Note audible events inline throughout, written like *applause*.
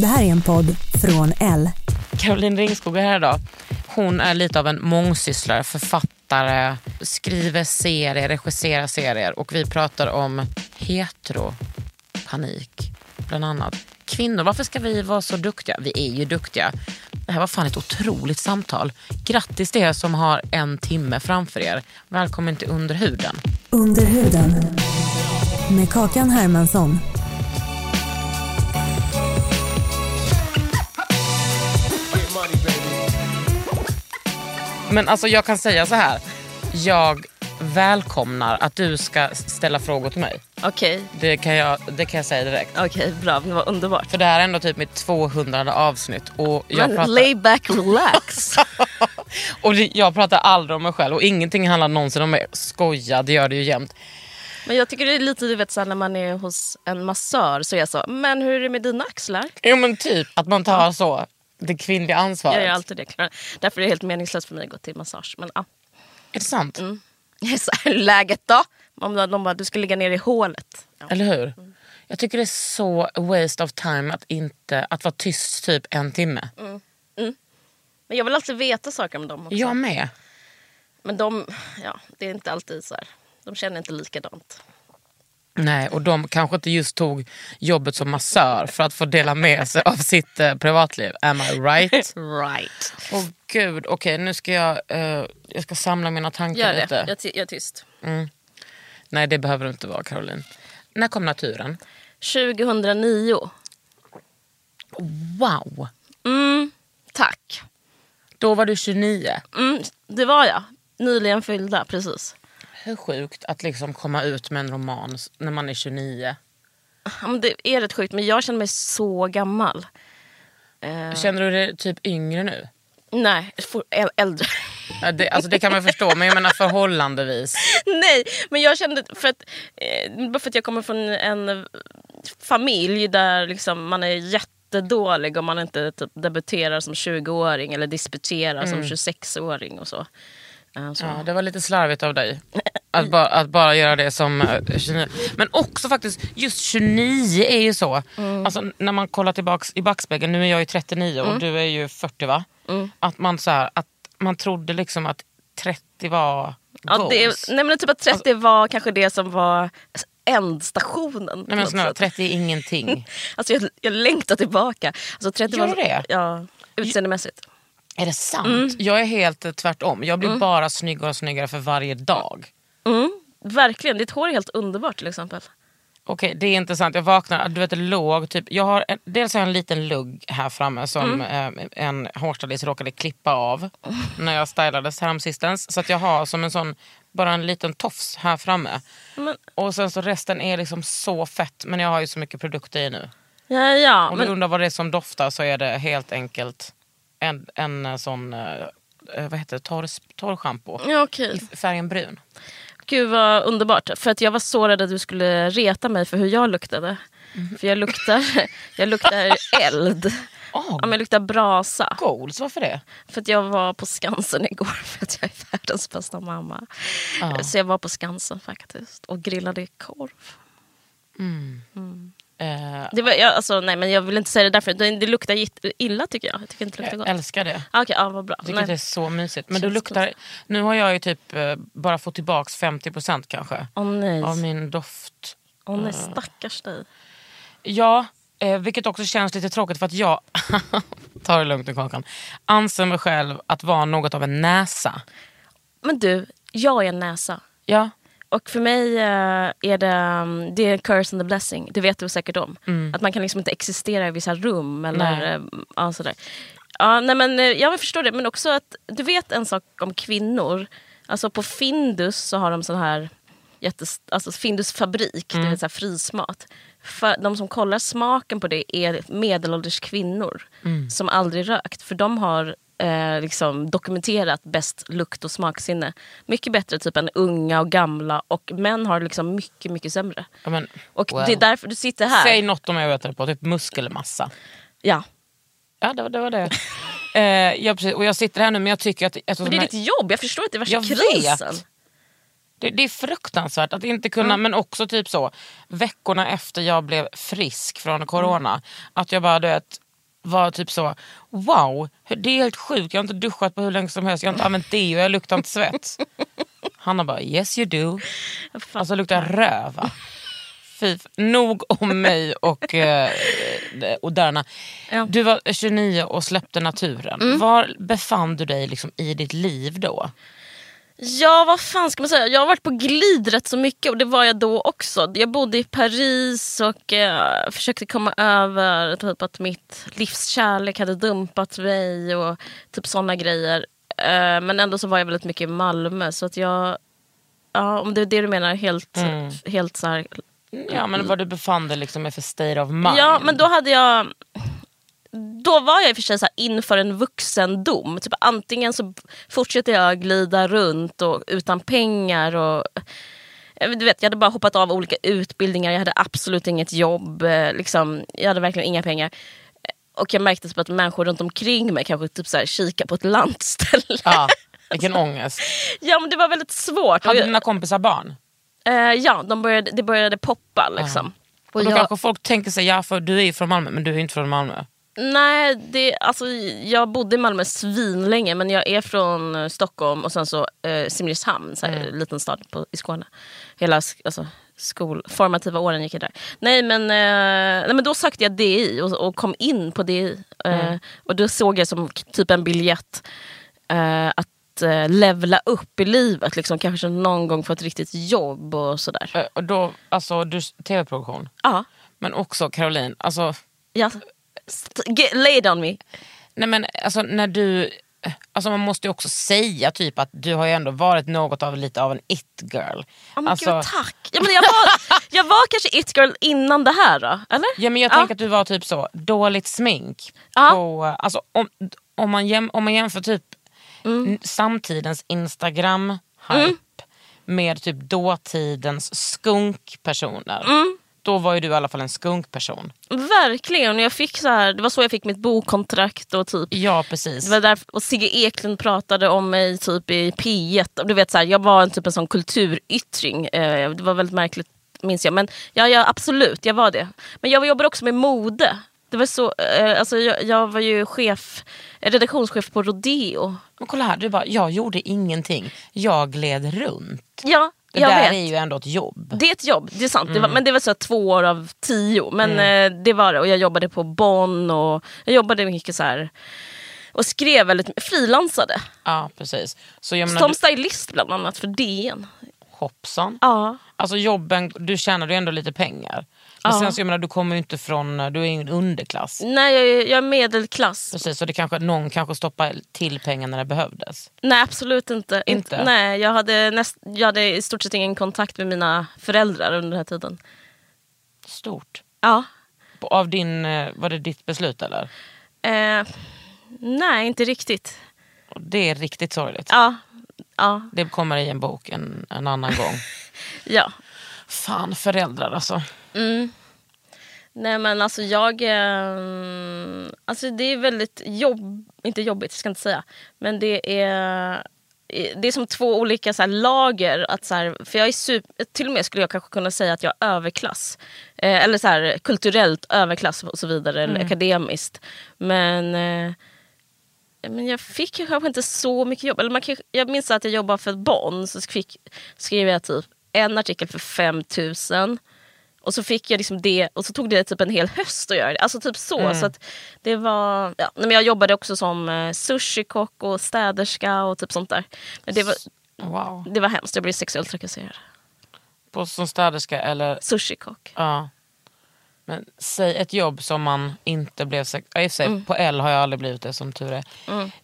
Det här är en podd från L. Caroline Ringskog är här idag. Hon är lite av en mångsysslare, författare, skriver serier, regisserar serier och vi pratar om heteropanik bland annat. Kvinnor, varför ska vi vara så duktiga? Vi är ju duktiga. Det här var fan ett otroligt samtal. Grattis till er som har en timme framför er. Välkommen till Underhuden. Under huden. Med Kakan Hermansson. Men alltså jag kan säga så här. Jag välkomnar att du ska ställa frågor till mig. Okej, Det kan jag, det kan jag säga direkt. okej, bra. Det var underbart. För det här är ändå typ mitt 200 avsnitt och jag, Men pratar, lay back, relax. *laughs* och det- jag pratar aldrig om mig själv och ingenting handlar någonsin om mig. Skoja, det gör det ju jämt. Men jag tycker det är lite, du vet, så här, när man är hos en massör så är jag så, men hur är det med dina axlar? Jo men typ att man tar så det kvinnliga ansvaret. Jag gör alltid det. Klara. Därför är det helt meningslöst för mig att gå till massage. Men ja, Är det sant? *laughs* Här, läget då? De, de bara, du ska ligga ner i hålet. Ja. Eller hur? Jag tycker det är så waste of time att, inte, att vara tyst typ en timme. Men jag vill alltid veta saker om dem också. Jag med. Men de, ja, det är inte alltid så här. De känner inte likadant. Nej, och de kanske inte just tog jobbet som massör för att få dela med sig av sitt eh, privatliv. Am I right? *laughs* Right. Åh gud, okej nu ska jag, eh, jag ska samla mina tankar Gör lite. det. Jag, ty- jag är tyst. Nej det behöver du inte vara Caroline. När kom naturen? 2009. Wow! Mm, tack. Då var du 29. Mm, det var jag. Nyligen fyllda, precis. Hur sjukt att liksom komma ut med en roman när man är 29. Ja, det är rätt sjukt, men jag känner mig så gammal. Eh, Känner du dig typ yngre nu? nej, äldre. Ja, Det, alltså det kan man förstå, men jag menar förhållandevis. *laughs* nej, men jag kände för att, eh, bara för att jag kommer från en familj där liksom man är jättedålig om man inte typ, debuterar som 20-åring eller disputerar som 26-åring och så. Eh, så. Ja, det var lite slarvigt av dig. Att bara, att bara göra det som eh, 29. Men också faktiskt, just 29 är ju så. Alltså, när man kollar tillbaks i backspegeln, nu är jag ju 39 och du är ju 40 va? Att man så här, att man trodde liksom att 30 var Ja, det, nej men typ att 30 var kanske det som var ändstationen. Nej men snälla, sätt. 30 är ingenting. *laughs* Alltså jag, jag längtar tillbaka. Alltså 30 Gör var, det? Ja, utseendemässigt. Är det sant? Mm. Jag är helt eh, tvärtom. Jag blir bara snyggare och snyggare för varje dag. Mm, verkligen, ditt hår är helt underbart till exempel. Okej, det är intressant. Jag vaknar, du vet låg, typ, jag har en, dels har jag en liten lugg här framme som Mm. eh, en hårstylist råkade klippa av *laughs* när jag stylades häromsistens. Så att jag har som en sån, bara en liten tofs här framme. Men, Och sen så resten är liksom så fett, men jag har ju så mycket produkter i nu. ja, ja, Om du men, undrar vad det är som doftar så är det helt enkelt en, en eh, sån, eh, eh, vad heter det, torr, torrschampo. ja, okej. I färgen brun. Gud vad underbart. För att jag var så rädd att du skulle reta mig för hur jag luktade. Mhm. För jag luktar, *laughs* jag luktar *laughs* eld. Åh, Ja, men jag luktar brasa. goals, varför det? För att jag var på Skansen igår *laughs* för att jag är världens bästa mamma. Ja. Så jag var på Skansen faktiskt och grillade korv. Eh, Det var, jag, alltså, nej, men jag vill inte säga det därför. Det, det luktar illa tycker jag. Jag tycker inte det luktar jag gott. älskar det. Ah, Okej, ja, vad bra. Jag tycker Nej. det är så mysigt. Men Känns luktar, nu har jag ju typ eh, bara fått tillbaks 50% kanske. Åh nej. Av min doft. Åh nej, stackars dig. Ja, eh, vilket också känns lite tråkigt för att jag, *laughs* ta det lugnt nu Kakan, anser mig själv att vara något av en näsa. Men du, jag är en näsa. Ja, Och för mig eh, är det, um, det är curse and the blessing. Det vet du säkert om. Att man kan liksom inte existera i vissa rum. Eller, Nej. eh, ja, sådär. Ja, nej, men, eh, jag förstår det. Men också att du vet en sak om kvinnor. Alltså på Findus så har de sån här jättes, alltså Findus fabrik, det är så här frysmat. För de som kollar smaken på det är medelålders kvinnor som aldrig rökt. För de har eh, liksom dokumenterat bäst lukt och smaksinne. Mycket bättre typ än unga och gamla och män har liksom mycket, mycket sämre. ja, men, Och well. det är därför du sitter här. Säg något om jag vet det på, typ muskelmassa. Ja. Ja, det var det. Var det. eh, ja, precis. Och jag sitter här nu men jag tycker att... Men det är jag- ditt jobb, jag förstår inte värsta Jag krisen. vet. Det, det är fruktansvärt att inte kunna, Mm. men också typ så veckorna efter jag blev frisk från corona. Att jag bara du vet, var typ så, wow, det är helt sjukt. Jag har inte duschat på hur länge som helst, jag har inte använt det och jag luktar inte svett. *laughs* Hanna bara, yes you do. Alltså luktar röva. Fy, nog om mig och eh, och Därna. Ja. Mm. Du var 29 och släppte naturen. Var befann du dig liksom i ditt liv då? Ja, vad fan ska man säga? Jag har varit på glid rätt så mycket och det var jag då också. Jag bodde i Paris och eh, försökte komma över typ att mitt livskärlek hade dumpat mig och typ såna grejer. Eh, men ändå så var jag väldigt mycket i Malmö så att jag, ja om det är det du menar, helt, helt så här. Ja men var du befann dig liksom i för state of mind? Ja, men då hade jag då var jag i och för sig så här inför en vuxendom. Typ antingen så fortsätter jag glida runt och utan pengar. Och, eh, du vet, jag hade bara hoppat av olika utbildningar, jag hade absolut inget jobb. eh, Liksom, jag hade verkligen inga pengar. Eh, Och jag märkte typ att människor runt omkring mig kanske typ så här kikar på ett landställe. Ja, *laughs* vilken ångest. Ja men det var väldigt svårt. Hade dina kompisar barn? eh, ja, de började, det började poppa liksom. Och då jag- kanske folk tänker sig, ja för du är ju från Malmö men du är inte från Malmö. Nej, det, alltså, jag bodde i Malmö svinlänge men jag är från eh, Stockholm och sen så eh, Simrishamn, så här, Mm. liten stad på, i Skåne. Hela alltså, skol, formativa åren gick jag där. Nej men, eh, nej, men då sökte jag DI och, och kom in på DI. Eh, Mm. Och då såg jag som typ en biljett eh, att eh, levla upp i livet. Liksom, kanske någon gång få ett riktigt jobb och sådär. Och då, alltså du, tv-produktion. Ja, Men också Caroline, alltså, ja. Get, lay it on me. nej men, alltså när du... Alltså man måste ju också säga typ att du har ju ändå varit något av lite av en it-girl. Ja, men alltså, gud, tack. Ja, men jag, var, *laughs* jag var kanske it-girl innan det här då, eller? Ja men jag tänker att du var typ så, dåligt smink. Ja. På, alltså, om, om, man jäm, om man jämför typ Mm. samtidens instagram hype med typ dåtidens skunkpersoner. Mm. Då var ju du i alla fall en skunkperson. Verkligen. Jag fick så här, det var så jag fick mitt bokkontrakt. Och typ, Ja precis. det var där, och Sigge Eklund pratade om mig typ i P1. Och Du vet, så här, jag var en typ en sån kulturyttring. Eh, det var väldigt märkligt minns jag. Men ja, ja, absolut, jag var det. Men jag jobbade också med mode. Det var så, eh, alltså, jag, jag var ju chef, redaktionschef på Rodeo. Men kolla här, du bara, jag gjorde ingenting. Jag gled runt. Ja, Det jag där vet. är ju ändå ett jobb. Det är ett jobb, det är sant. Mm. Det var, men det var så två år av tio. Men eh, det var det. Och jag jobbade på Bonn och jag jobbade mycket så här och skrev väldigt mycket, frilansade. Ja precis. Så jag menar, Som du, stylist bland annat för DN. hoppsan. Ja. Alltså jobben, du tjänar ju ändå lite pengar. Ja. sen så jag menar, du kommer ju inte från, du är ingen underklass. Nej, jag, är- jag är medelklass. Precis, så det kanske, någon kanske stoppar till pengar när det behövdes. Nej, absolut inte. Inte? Nej, jag hade, näst, jag hade i stort sett ingen kontakt med mina föräldrar under den här tiden. Stort. Ja. Av din, eh, var det ditt beslut eller? Eh, nej, inte riktigt. Det är riktigt sorgligt. Ja. Ja. Det kommer i en bok en, en annan gång. *laughs* ja. Fan föräldrar alltså. Nej men alltså jag... Eh, alltså det är väldigt jobb, inte jobbigt, ska jag inte säga. Men det är, det är som två olika så här, lager. Att, så här, för jag är super, till och med skulle jag kanske kunna säga att jag är överklass. Eh, eller så här, kulturellt överklass och så vidare, eller akademiskt. Men... Eh, men jag fick kanske inte så mycket jobb. Eller man kan, jag minns att jag jobbade för Bonn, så fick, skrev jag typ en artikel för 5000 Och så fick jag liksom det och så tog det typ en hel höst att göra det. Alltså typ så. Mm. så att det var, ja. Men jag jobbade också som eh, sushikock och städerska och typ sånt där. Men det var, Wow. det var hemskt, jag blev sexuellt trakasserad. På, som städerska eller... Sushikock. Ja. Men säg ett jobb som man inte blev... sex- Ja, i och för sig, På L har jag aldrig blivit det som tur är.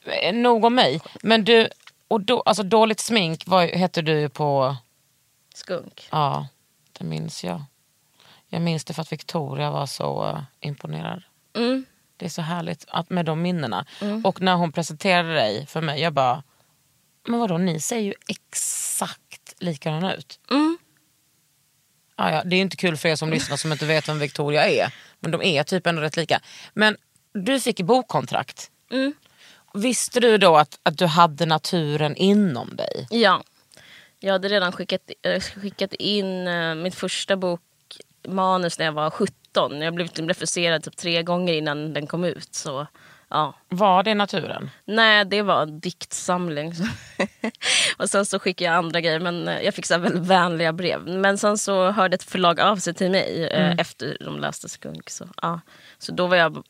Eh, Nog om mig. Men du, och då, alltså dåligt smink var, hette du på... Skunk. Ja, det minns jag. Jag minns det för att Victoria var så eh, imponerad. Mm. Det är så härligt att, med de minnena. Och när hon presenterade dig för mig, jag bara... Men vadå, ni ser ju exakt likadana ut. Mm. Ja, ja, det är inte kul för er som lyssnar som inte vet vem Victoria är. Men de är typ ändå rätt lika. Men du fick bokkontrakt. Mm. Visste du då att, att du hade naturen inom dig? Ja. Jag hade redan skickat, eh, skickat in eh, mitt första bokmanus när jag var 17. Jag blev refuserad typ tre gånger innan den kom ut. Så, ja. Var det naturen? Nej, det var en diktsamling. *laughs* och sen så skickade jag andra grejer, men eh, jag fick så väldigt vänliga brev. Men sen så hörde ett förlag av sig till mig eh, efter de läste Skunk. Så, ja. så då var jag...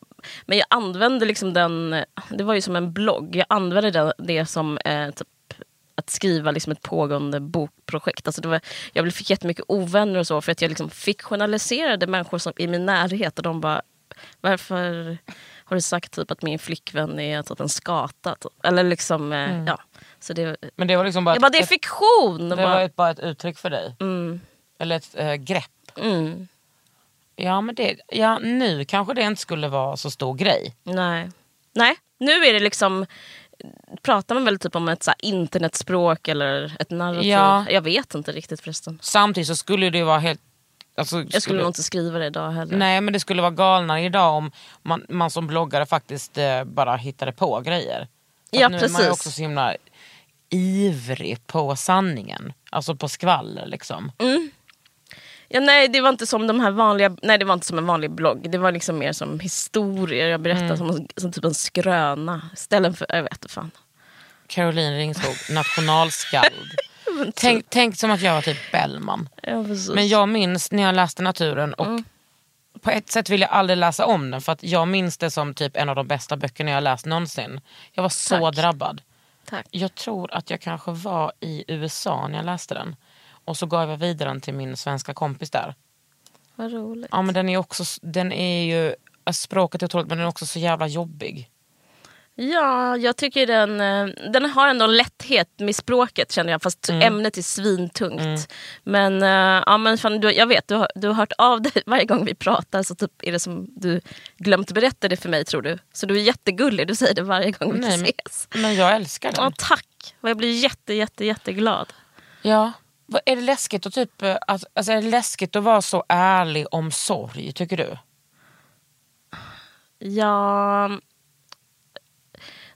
Men jag använde liksom den, det var ju som en blogg. Jag använde det, det som eh, typ att skriva liksom ett pågående bokprojekt. Alltså det var, jag fick jättemycket ovänner och så för att jag liksom fiktionaliserade människor som, i min närhet och de bara varför har du sagt typ att min flickvän är typ en skata? Typ? Eller liksom, eh, ja. Så det, Men det var liksom bara, jag bara, ett, det är ett, fiktion! det bara, var ett, bara ett uttryck för dig? mm, Eller ett eh, grepp? mm, Ja, men det, ja, nu kanske det inte skulle vara så stor grej. nej. nej, nu är det liksom Pratar man väl typ om ett så internetspråk eller ett narrativ? Ja. Jag vet inte riktigt förresten. Samtidigt så skulle det vara helt... Alltså, Jag skulle nog inte skriva det idag heller. Nej men det skulle vara galnare idag om man, man som bloggare faktiskt eh, bara hittade på grejer. För Ja, nu är man precis. också så himla ivrig på sanningen. Alltså på skvaller liksom. Ja, nej, det var inte som de här vanliga, nej det var inte som en vanlig blogg. Det var liksom mer som historier. Jag berättade Mm. som, som typ en skröna. Istället för, jag vet fan. Caroline Ringskog, nationalskald. *laughs* tänk, tänk som att jag var typ Bellman. Ja. Men jag minns när jag läste Naturen och Mm. på ett sätt vill jag aldrig läsa om den för att jag minns det som typ en av de bästa böckerna jag läst någonsin. Jag var så Tack. drabbad. Tack. Jag tror att jag kanske var i USA när jag läste den. Och så gav jag vidare den till min svenska kompis där. Vad roligt. Ja men den är också, den är ju, alltså, språket är otroligt men den är också så jävla jobbig. Ja, jag tycker den, eh, den har ändå en lätthet med språket känner jag. Fast Mm. ämnet är svintungt. Men, eh, ja, men fan, du, jag vet, du har, du har hört av dig *laughs* varje gång vi pratar. Så typ är det som du glömt berätta det för mig tror du. Så du är jättegullig, du säger det varje gång vi Nej, men, ses. men jag älskar den. Ja, tack. Jag blir jätte, jätte, jätteglad. Ja. Är det läskigt att typ, eh, att, alltså är det läskigt att vara så ärlig om sorg tycker du? Ja...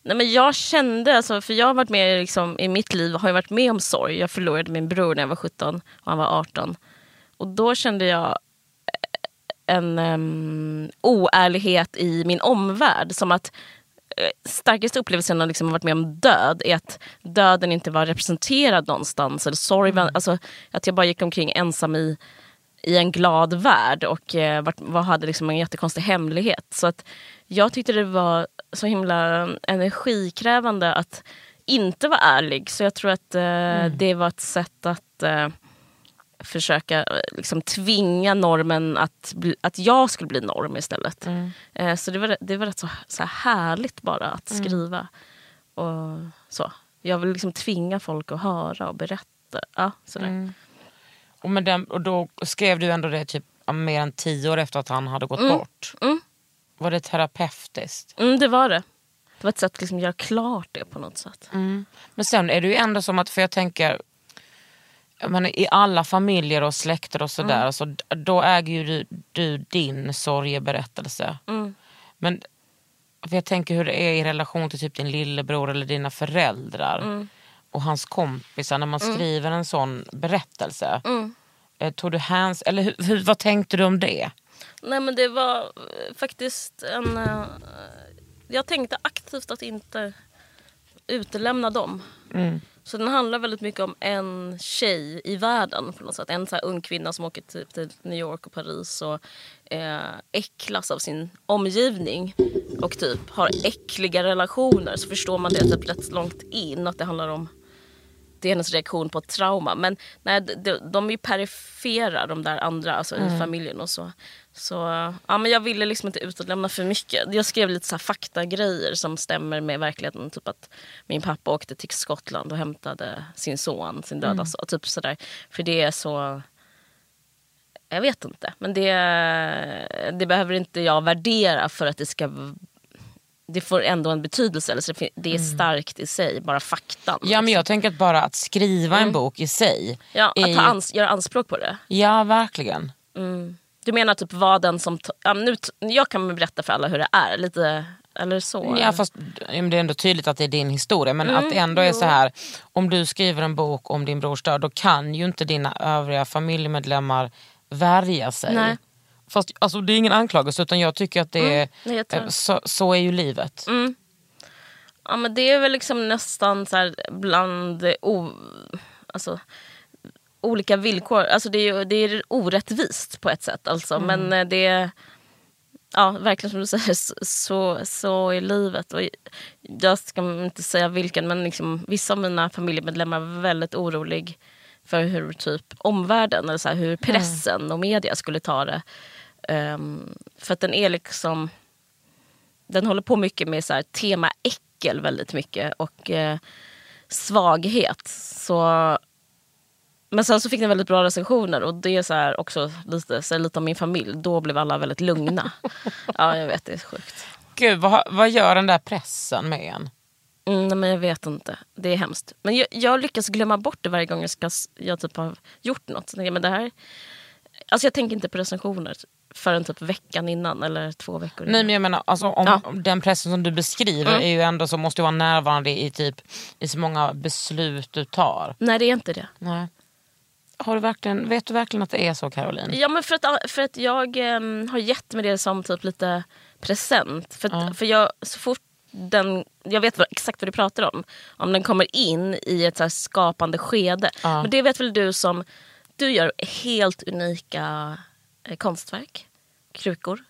Nej, men jag kände, alltså, för jag har varit med liksom, i mitt liv har jag varit med om sorg. Jag förlorade min bror när jag var 17 och han var 18. Och då kände jag eh, en um, oärlighet i min omvärld. Som att starkaste upplevelsen jag liksom har varit med om död är att döden inte var representerad någonstans. Eller sorg, var- alltså, att jag bara gick omkring ensam i, i en glad värld och eh, vart, var, hade liksom en jättekonstig hemlighet. Så att jag tyckte det var så himla energikrävande att inte vara ärlig. Så jag tror att eh, det var ett sätt att eh, försöka eh, liksom, tvinga normen att, bli, att jag skulle bli norm istället. Eh, så det var, det var rätt så, så här härligt bara att skriva. Och så. Jag vill liksom tvinga folk att höra och berätta. Ja, sådär. Och, med den, och då skrev du ändå det typ mer än tio år efter att han hade gått bort. Mm. Var det terapeutiskt? Mm, det var det. Det var ett sätt att liksom göra klart det på något sätt. Men sen är det ju ändå som att, för jag tänker, menar, i alla familjer och släkter och sådär, så d- då äger ju du, du din sorgeberättelse. Men för jag tänker hur det är i relation till typ din lillebror eller dina föräldrar och hans kompisar när man skriver en sån berättelse. Eh, Tog du hands, eller hur, hur, vad tänkte du om det? Nej men det var eh, faktiskt en... eh, jag tänkte aktivt att inte utelämna dem. Så den handlar väldigt mycket om en tjej i världen på något sätt. En så ung kvinna som åker typ till New York och Paris och eh, äcklas av sin omgivning och typ har äckliga relationer. Så förstår man det typ rätt långt in att det handlar om det är hennes reaktion på ett trauma. Men nej, de, de är ju perifera de där andra, alltså i familjen och så. Så ja, men jag ville liksom inte utelämna för mycket. Jag skrev lite så faktagrejer som stämmer med verkligheten. Typ att min pappa åkte till Skottland och hämtade sin son, sin döda son. Typ sådär. För det är så... Jag vet inte. Men det, det behöver inte jag värdera för att det ska... Det får ändå en betydelse. Eller så det är starkt i sig, bara faktan. Ja men jag tänker att bara att skriva en bok i sig. Mm. Ja, att ans- göra anspråk på det. Ja verkligen. Du menar typ vad den som... Ja, nu jag kan berätta för alla hur det är. Lite, eller så. Ja fast ja, det är ändå tydligt att det är din historia. Men Mm, att det ändå är så här. Om du skriver en bok om din brors död då kan ju inte dina övriga familjemedlemmar värja sig. Nej. Fast alltså, det är ingen anklagelse utan jag tycker att det är, jag tror- eh, så, så är ju livet. Ja, men det är väl liksom nästan så bland o, alltså, olika villkor. Alltså det, är, det är orättvist på ett sätt. Alltså. Men eh, det är ja, verkligen som du *laughs* säger, så, så, är livet. Och jag ska inte säga vilken, men liksom, vissa av mina familjemedlemmar var väldigt orolig för hur typ omvärlden, eller så här, hur pressen och media skulle ta det. Ehm, för att den är liksom den håller på mycket med så här, tema äckel väldigt mycket och eh, svaghet. Så, men sen så fick den väldigt bra recensioner och det är så här också lite, så lite om min familj. Då blev alla väldigt lugna. *laughs* ja, jag vet, det är sjukt. Gud vad, vad gör den där pressen med en? Mm, nej, men jag vet inte. Det är hemskt. Men jag, jag lyckas glömma bort det varje gång jag, ska, jag typ har gjort något. Så jag, men det här, alltså jag tänker inte på recensioner förrän typ veckan innan eller två veckor innan. Nej men jag menar alltså, om, Ja. om den pressen som du beskriver Mm. är ju ändå så måste du vara närvarande i, typ, i så många beslut du tar. Nej, det är inte det. Nej. Har du verkligen, vet du verkligen att det är så Caroline? Ja men för att, för att jag em, har gett mig det som typ lite present. För, att, för jag, så fort den, jag vet vad, exakt vad du pratar om. Om den kommer in i ett så skapande skede. Ja. Men det vet väl du som, du gör helt unika eh, konstverk, krukor.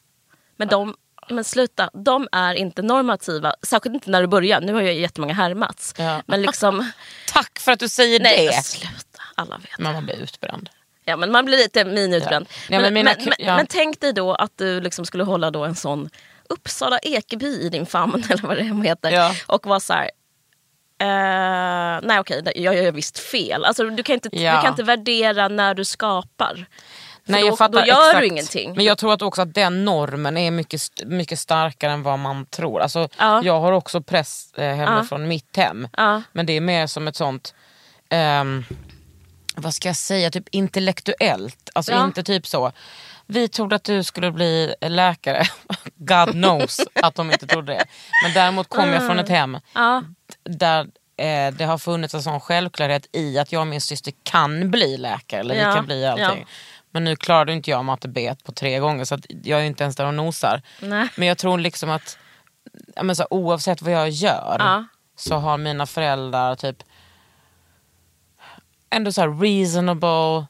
Men de, men sluta, de är inte normativa. Särskilt inte när du börjar. Nu har jag jättemånga härmats. Ja. Men liksom, *laughs* Tack för att du säger nej det! sluta. Alla vet. Men man blir utbränd. Ja, men man blir lite miniutbränd. Ja. Ja, men, men men, ja. men tänk dig då att du liksom skulle hålla då en sån Uppsala Ekeby i din famn *laughs* eller vad det heter. Ja. Och vara så här. Eh, nej okej, jag gör visst fel. Alltså, du, kan inte, Ja. du kan inte värdera när du skapar. För Nej, då, jag fattar då gör exakt. du ingenting. Men jag tror att också att den normen är mycket, mycket starkare än vad man tror. Alltså, Ja. Jag har också press eh, hemifrån mitt hem. Ja. Men det är mer som ett sånt, ehm, vad ska jag säga, typ intellektuellt. Alltså Ja. inte typ så. Vi trodde att du skulle bli läkare. *laughs* God knows att de inte trodde det. Men däremot kom jag från ett hem Ja. där eh, det har funnits en sån självklarhet i att jag och min syster kan bli läkare. Eller Ja, vi kan bli allting. Men nu klarade inte jag matte B på tre gånger så jag är inte ens där och nosar. Nej. Men jag tror liksom att men så, oavsett vad jag gör så har mina föräldrar typ ändå så här reasonable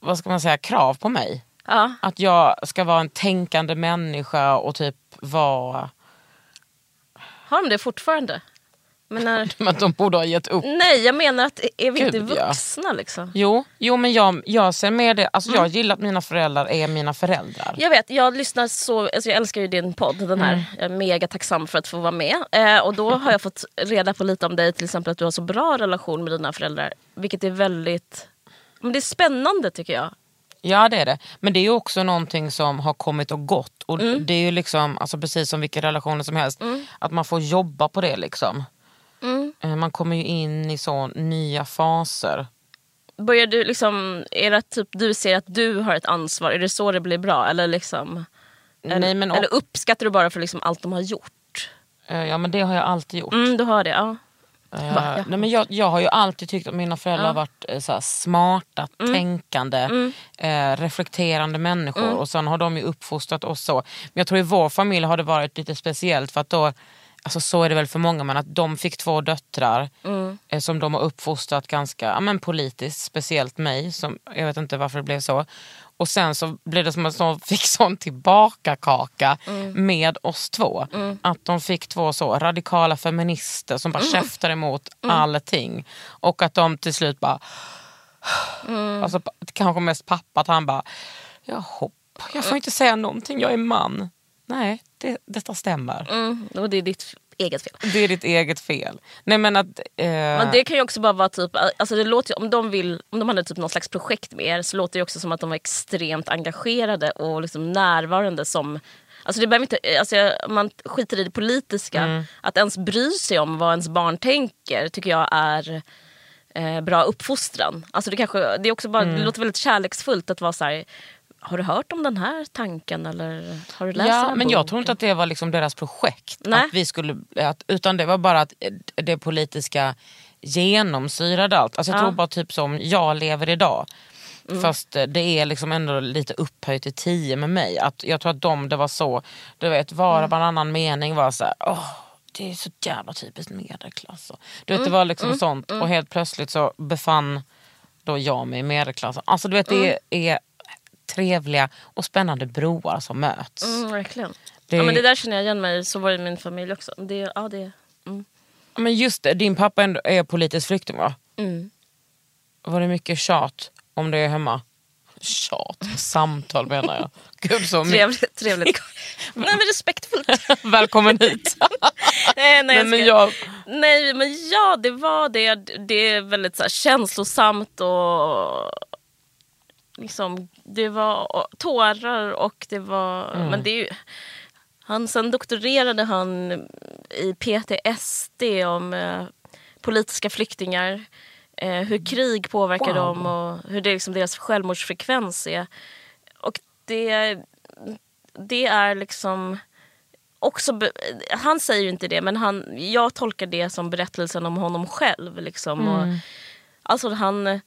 vad ska man säga, krav på mig. Ja. Att jag ska vara en tänkande människa och typ vara... Har de det fortfarande? Men när, *laughs* Men de borde ha gett upp. nej, jag menar att är vi inte Gud, ja. vuxna liksom? Jo, jo men jag, jag ser med det, alltså Mm. jag gillar att mina föräldrar är mina föräldrar. Jag vet, jag lyssnar så, alltså jag älskar ju din podd, den här. Jag är mega tacksam för att få vara med. Eh, och då har jag fått reda på lite om dig, till exempel att du har så bra relation med dina föräldrar. Vilket är väldigt, men det är spännande tycker jag. Ja det är det. Men det är också någonting som har kommit och gått. Och Mm. Det är ju liksom, alltså precis som vilka relationer som helst, att man får jobba på det. liksom. Mm. Eh, Man kommer ju in i så nya faser. Börjar du liksom, är det typ du ser att du har ett ansvar? Är det så det blir bra? Eller, liksom, eller, Nej, men, eller uppskattar du bara för liksom allt de har gjort? eh, ja men det har jag alltid gjort. Mm, du har det, ja. Va, ja. nej, men jag, jag har ju alltid tyckt att mina föräldrar har varit eh, så här, smarta, Mm. tänkande, eh, reflekterande människor. Och sen har de ju uppfostrat oss så. Men jag tror i vår familj har det varit lite speciellt för att då, alltså så är det väl för många, men att de fick två döttrar. eh, som de har uppfostrat ganska ja, men politiskt, speciellt mig. Som, jag vet inte varför det blev så. Och sen så blev det som att de fick *laughs* sån tillbaka kaka med oss två. Att de fick två så radikala feminister som bara käftar emot allting. Och att de till slut bara... Alltså, kanske mest pappa, att han bara... Jag hopp, jag får inte säga någonting, jag är man. Nej, det, detta stämmer. Mm, och det är ditt eget fel. Det är ditt eget fel. Nej men att... Eh, Men det kan ju också bara vara typ, alltså det låter, ju- om, de vill, om de hade typ någon slags projekt med er så låter det också som att de var extremt engagerade och liksom närvarande som Alltså det behöver inte, alltså man skiter i det politiska. Mm. Att ens bry sig om vad ens barn tänker tycker jag är eh, bra uppfostran. Alltså det, kanske, det, är också bara, Mm. det låter väldigt kärleksfullt att vara så här. Har du hört om den här tanken eller har du läst Ja, men jag boken?" tror inte att det var liksom deras projekt. Nej. Att vi skulle, att, utan det var bara att eh, det politiska genomsyrade allt. Alltså jag Ja. tror bara typ som jag lever idag. Mm. Fast eh, det är liksom ändå lite upphöjt till tio med mig. Att jag tror att de, det var så, du vet var och varannan mening var så här, åh, det är så jävla typiskt medelklass. Du vet det var liksom sånt och helt plötsligt så befann då jag mig i medelklassen. Alltså du vet det är trevliga och spännande broar som möts. Mm, verkligen. Det- Ja, men det där känner jag igen mig Så var det i min familj också. Det, ja, det, mm. Men just det, din pappa är politisk flykting va? Mm. Var det mycket tjat om det hemma? Tjat? Samtal menar jag. Gud så. Trevligt. trevligt. *laughs* nej men respektfullt. *laughs* Välkommen hit. *laughs* nej, nej, jag men ska- jag, nej men ja det var det. Det är väldigt så här, känslosamt och liksom, det var tårar och det var, Mm. men det är ju han, sen doktorerade han i PTSD om eh, politiska flyktingar. Eh, hur krig påverkar Wow. dem och hur det liksom deras självmordsfrekvens är. Och det, det är liksom också... Han säger ju inte det men han, jag tolkar det som berättelsen om honom själv. Liksom. Och, alltså han...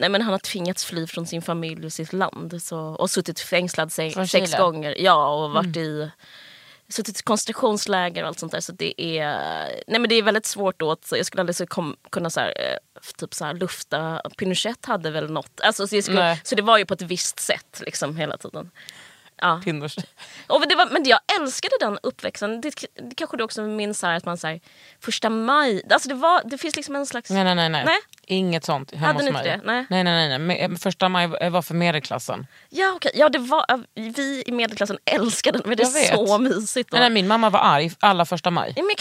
Nej, men han har tvingats fly från sin familj och sitt land så, och suttit fängslad se, sex gånger. Ja, och varit i suttit i koncentrationsläger och allt sånt där. Så det är, nej men det är väldigt svårt då. Att, jag skulle aldrig så kom, kunna så här, eh, typ så här, lufta. Pinochet hade väl något. Alltså, så, skulle, så det var ju på ett visst sätt liksom hela tiden. Ja. Pinners. Och det var, men jag älskade den uppväxten. Det, det kanske du också minns här, att man så här, första maj. Alltså det, var, det finns liksom en slags... Nej, nej, nej, nej. Nej. Inget sånt hemma Hade hos mig. det? Nej. nej, nej, nej, nej. Första maj var för medelklassen. Ja, okej. ja det var, vi i medelklassen älskade den. Men det är så mysigt. då. Nej, nej, min mamma var arg alla första maj. Men jag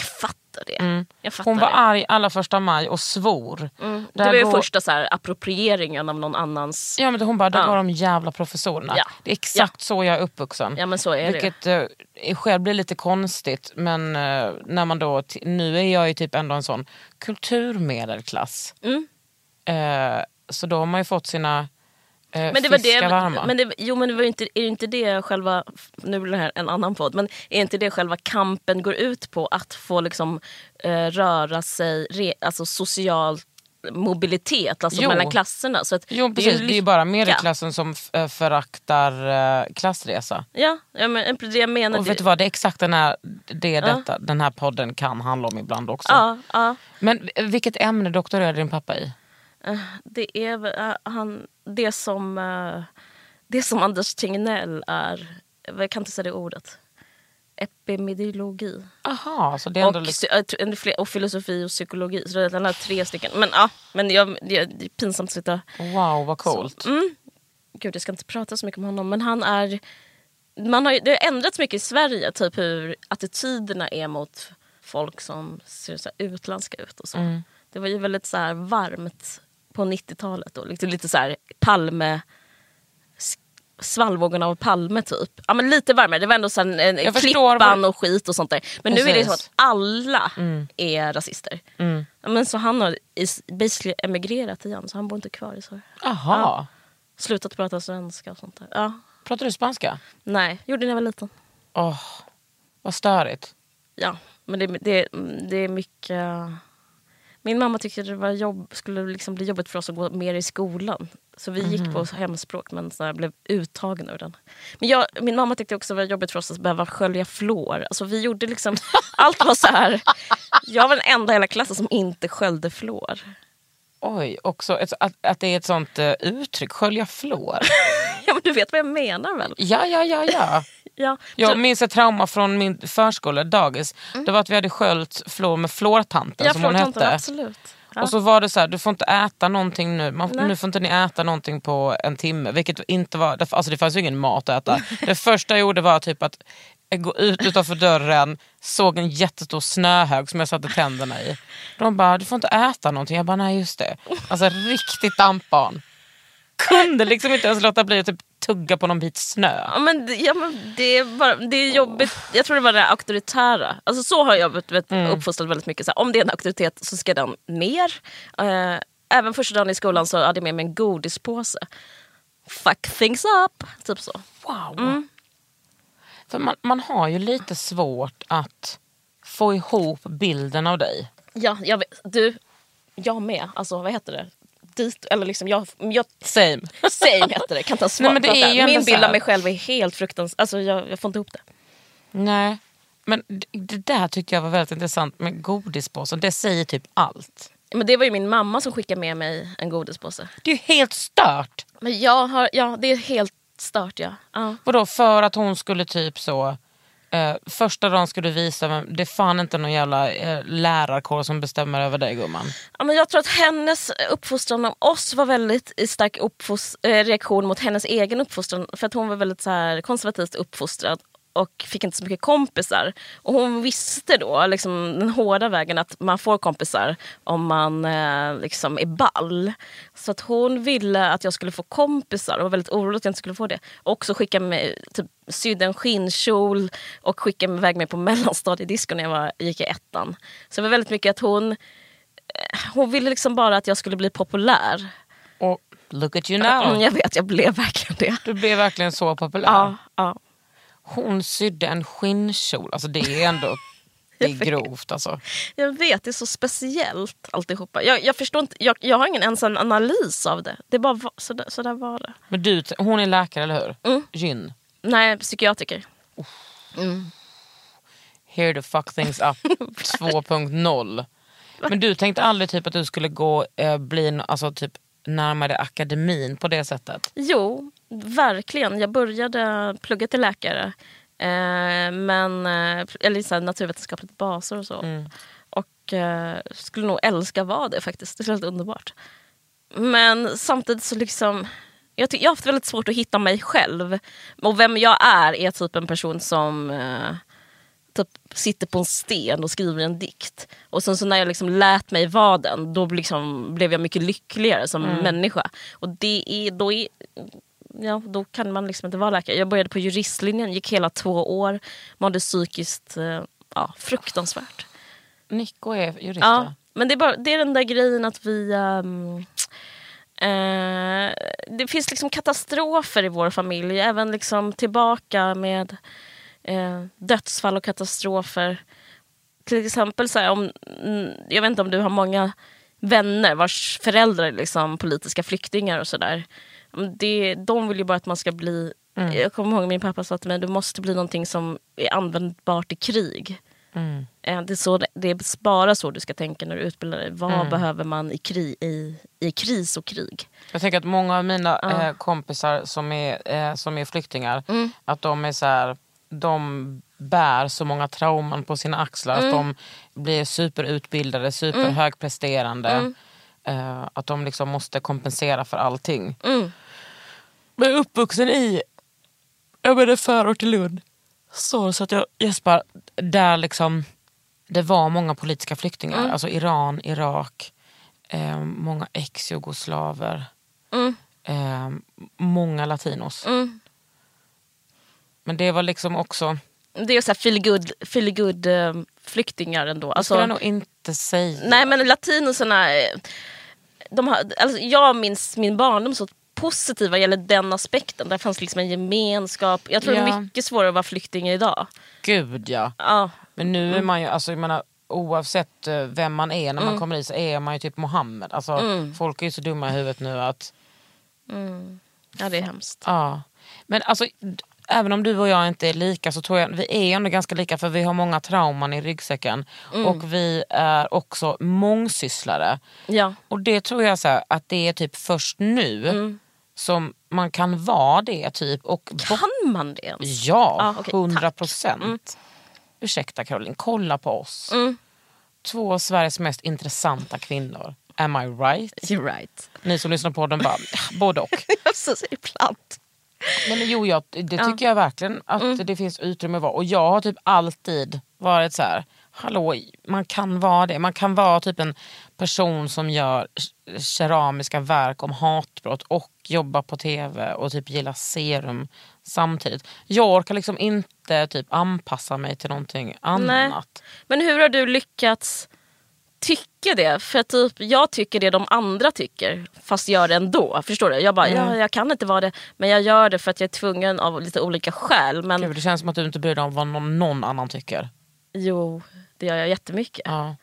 fattar det. Jag fattar Hon var det. arg alla första maj och svor. Mm. Det var ju går- första så här, approprieringen av någon annans... Ja men hon bara, där Ja. går de jävla professorerna. Ja. Det är exakt så jag är uppvuxen. Ja men så är det. Vilket eh, själv blir lite konstigt men eh, när man då, nu är jag ju typ ändå en sån kulturmedelklass. Mm. Eh, så då har man ju fått sina eh, Men det var det, varma. men det, jo men det var inte, är inte det själva, nu blir det här en annan podd, men är inte det själva kampen går ut på att få liksom eh, röra sig, re, alltså social mobilitet alltså Jo. mellan klasserna. Så att jo precis, det är ju bara lycka. medelklassen som eh, föraktar eh, klassresa. Ja, ja men det jag menar. Och det- vet du vad, det är exakt den här, det Ja. detta, den här podden kan handla om ibland också. Ja, ja. Men eh, vilket ämne doktorerade din pappa i? Det är eh, han, det som, eh, det som Anders Tegnell är, jag kan inte säga det ordet, epidemiologi. Aha, så det är ändå Och, en fler- och filosofi och psykologi. Så det är tre stycken. Men ja, men jag, det, det är pinsamt att sitta... Wow vad coolt. Mm. Gud, jag ska inte prata så mycket om honom. Men han är... Man har, det har ändrats mycket i Sverige, typ hur attityderna är mot folk som ser så utländska ut. och så. Mm. Det var ju väldigt så här varmt på 90-talet. Då. Lite, lite så här Palme... Svallvågorna av Palme typ. Ja men lite varmare. Det var ändå så här, en, Jag klippan och skit och sånt där. Men nu är det Precis. så att alla är rasister. Mm. Ja, men så han har basically emigrerat igen så han bor inte kvar i Sverige. Aha. Slutat prata svenska och sånt där. Ja. Pratar du spanska? Nej, gjorde det när jag var liten. Åh, vad störigt. Ja, men det, det, det är mycket... Min mamma tyckte det var jobb, skulle liksom bli jobbigt för oss att gå mer i skolan. Så vi gick på hemspråk men så blev uttagen ur den. Men jag, min mamma tyckte också det var jobbigt för oss att behöva skölja flår. Alltså vi gjorde liksom, *laughs* allt var så här. Jag var den enda i hela klassen som inte sköljde flår. Oj, också ett, att, att det är ett sånt uh, uttryck, skölja flår. *laughs* Ja men du vet vad jag menar väl? ja, ja, ja, ja. Ja. Jag minns ett trauma från min förskola, dagis. Det var att vi hade sköljt flår med flårtanten ja, som hon hette. Absolut. Ja. Och så var det så här, du får inte äta någonting nu. Man, nu får inte ni äta någonting på en timme. Vilket inte var, alltså det fanns ju ingen mat att äta. *laughs* Det första jag gjorde var typ att gå ut utanför dörren, såg en jättestor snöhög som jag satte tänderna i. De bara, du får inte äta någonting. Jag bara, nej just det. Alltså riktigt dampbarn. Kunde liksom inte ens låta bli att typ tugga på någon bit snö. Ja, men, ja, men det, är bara, det är jobbigt. Jag tror det var det auktoritära. Alltså, så har jag vet, Mm. väldigt mycket. Så här, om det är en auktoritet så ska den ner. Eh, även första dagen i skolan så hade jag med mig en godispåse. Fuck things up. Typ så. Wow. För man, man har ju lite svårt att få ihop bilden av dig. Ja, jag vet. Du, jag med. Alltså vad heter det? Dit, eller liksom jag, jag Same. Same heter det, kan ta svar Nej, men det på är ju ändå Min bild av mig själv är helt fruktansvärd. Alltså jag, jag får inte ihop det. Nej. Men det, det där tyckte jag var väldigt intressant med godispåsen. Det säger typ allt. Men det var ju min mamma som skickade med mig en godispåse. Det är ju helt stört. Men jag har, ja det är helt stört ja. ja. Vadå för att hon skulle typ så... Eh, första dagen ska du visa, men det är fan inte någon jävla eh, lärarkår som bestämmer över dig gumman. Ja, men jag tror att hennes uppfostran av oss var väldigt i stark uppfost- eh, reaktion mot hennes egen uppfostran. För att hon var väldigt så här, konservativt uppfostrad och fick inte så mycket kompisar. Och hon visste då liksom, den hårda vägen att man får kompisar om man eh, liksom är ball. Så att hon ville att jag skulle få kompisar och var väldigt orolig att jag inte skulle få det. Och också skicka mig, typ, sydde en skinnkjol och skickade iväg mig på *laughs* mellanstadiedisco när jag var, gick i ettan. Så det var väldigt mycket att hon hon ville liksom bara att jag skulle bli populär. Och look at you Mm, now. jag vet, jag blev verkligen det. Du blev verkligen så populär. Ja, ja. Hon sydde en skinnkjol. Alltså det är ändå *laughs* det är grovt alltså. Jag vet, det är så speciellt alltihopa. Jag, jag förstår inte, jag, jag har ingen ens en analys av det. Det är bara så, där, så där var det. Men du, hon är läkare eller hur? Mm. Gyn. Nej, psykiatriker. Here the fuck things up *laughs* 2.0. Men du tänkte aldrig typ att du skulle gå eh, bli alltså, typ, närmare akademin på det sättet? Jo, verkligen. Jag började plugga till läkare. Eh, men, eh, eller så här, naturvetenskapligt baser och så. Och eh, skulle nog älska att vara det faktiskt. Det är helt underbart. Men samtidigt så liksom... Jag, jag har haft väldigt svårt att hitta mig själv. Och vem jag är är typ en person som eh, typ sitter på en sten och skriver en dikt. Och sen så när jag liksom lät mig vara den, då liksom blev jag mycket lyckligare som människa. Och det är, då, är, ja, då kan man liksom inte vara läkare. Jag började på juristlinjen, gick hela två år, mådde psykiskt eh, ja, fruktansvärt. Nico är jurist Ja, men det är, bara, det är den där grejen att vi... ehm, eh, det finns liksom katastrofer i vår familj. Även liksom tillbaka med eh, dödsfall och katastrofer. Till exempel, så här, om, mm, jag vet inte om du har många vänner vars föräldrar är liksom politiska flyktingar och sådär. Det- De vill ju bara att man ska bli... Jag kommer ihåg min pappa sa till mig, du måste bli någonting som är användbart i krig. Eh, Det är, så, det är bara så du ska tänka när du utbildar dig. Vad behöver man i, kri, i, i kris och krig? Jag tänker att många av mina eh, kompisar som är, eh, som är flyktingar, att de är så här, de bär så många trauman på sina axlar. Att de blir superutbildade, superhögpresterande. Eh, att de liksom måste kompensera för allting. Mm. Men är uppvuxen i jag menar förort till Lund. Så, så att jag gäspar, där liksom det var många politiska flyktingar. Alltså Iran, Irak, eh, många ex-jugoslaver. Mm. Eh, många latinos. Mm. Men det var liksom också, Det är så här feel good, feel good eh, flyktingar ändå. det Alltså, skulle jag nog inte säga. nej men latinosarna, eh, de har, alltså, jag minns min barndom så positiv vad gäller den aspekten. Där fanns liksom en gemenskap. Jag tror det Ja. är mycket svårare att vara flykting idag. Gud ja. Ja, Men nu är man ju, alltså jag menar, oavsett eh, vem man är när man kommer dit så är man ju typ Mohammed. Alltså, Folk är ju så dumma i huvudet nu att... Ja, det är hemskt. Ja. Men alltså, även om du och jag inte är lika så tror jag vi är ändå ganska lika för vi har många trauman i ryggsäcken. Och vi är också mångsysslare. Ja. Och det tror jag så här, att det är typ först nu som man kan vara det. typ och Kan man det ens? Ja, hundra procent. Ursäkta Caroline, kolla på oss. Två av Sveriges mest intressanta kvinnor. Am I right? You're right. Ni som lyssnar på den bara, både och. *laughs* Alltså, ibland. Nej, men jo, jag, det tycker jag verkligen att det finns utrymme att vara. Och jag har typ alltid varit så här, hallå, man kan vara det. Man kan vara typ en person som gör keramiska verk om hatbrott och jobbar på tv och typ gillar serum samtidigt. Jag orkar liksom inte typ anpassa mig till någonting annat. Men hur har du lyckats tycka det? För typ, jag tycker det de andra tycker, fast gör det ändå. Förstår du? Jag bara, ja, jag kan inte vara det, men jag gör det för att jag är tvungen av lite olika skäl. Men Gud, det känns som att du inte bryr dig om vad någon, någon annan tycker. jo, det gör jag jättemycket. Ja.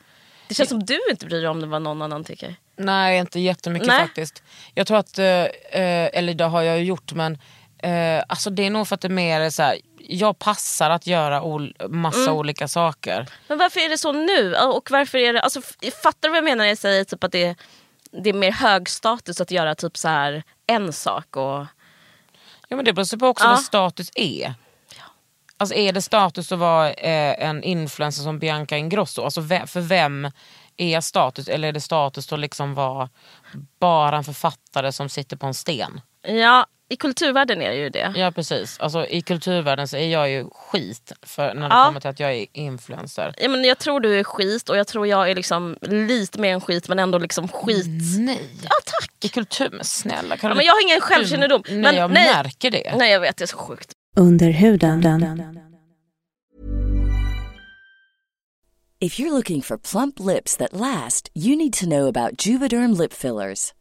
Det känns som du inte bryr dig om det vad någon annan tycker. Nej, inte jättemycket Nej. faktiskt. Jag tror att, eh, eh, eller det har jag ju gjort men eh, alltså det är nog för att det är mer så här, jag passar att göra ol- massa Mm. olika saker. Men varför är det så nu? Och varför är det, alltså, fattar du vad jag menar när jag säger typ att det, det är mer hög status att göra typ så här en sak? Och, Ja men det beror på också Ja. vad status är. Alltså är det status att vara eh, en influencer som Bianca Ingrosso? Alltså ve- för vem är status? Eller är det status att liksom vara bara en författare som sitter på en sten? ja, i kulturvärlden är det ju det. Ja precis, alltså, i kulturvärlden så är jag ju skit för när det Ja. kommer till att jag är influencer. Ja, men jag tror du är skit och jag tror jag är liksom lite mer än skit men ändå liksom skit. Nej. Ja tack! I kultur, men snälla Ja, Caroline. men jag har ingen självkännedom. Nej, men, jag nej, märker det. nej jag vet, det är så sjukt. Under huden. If you're looking for plump lips that last, you need to know about Juvederm lip fillers.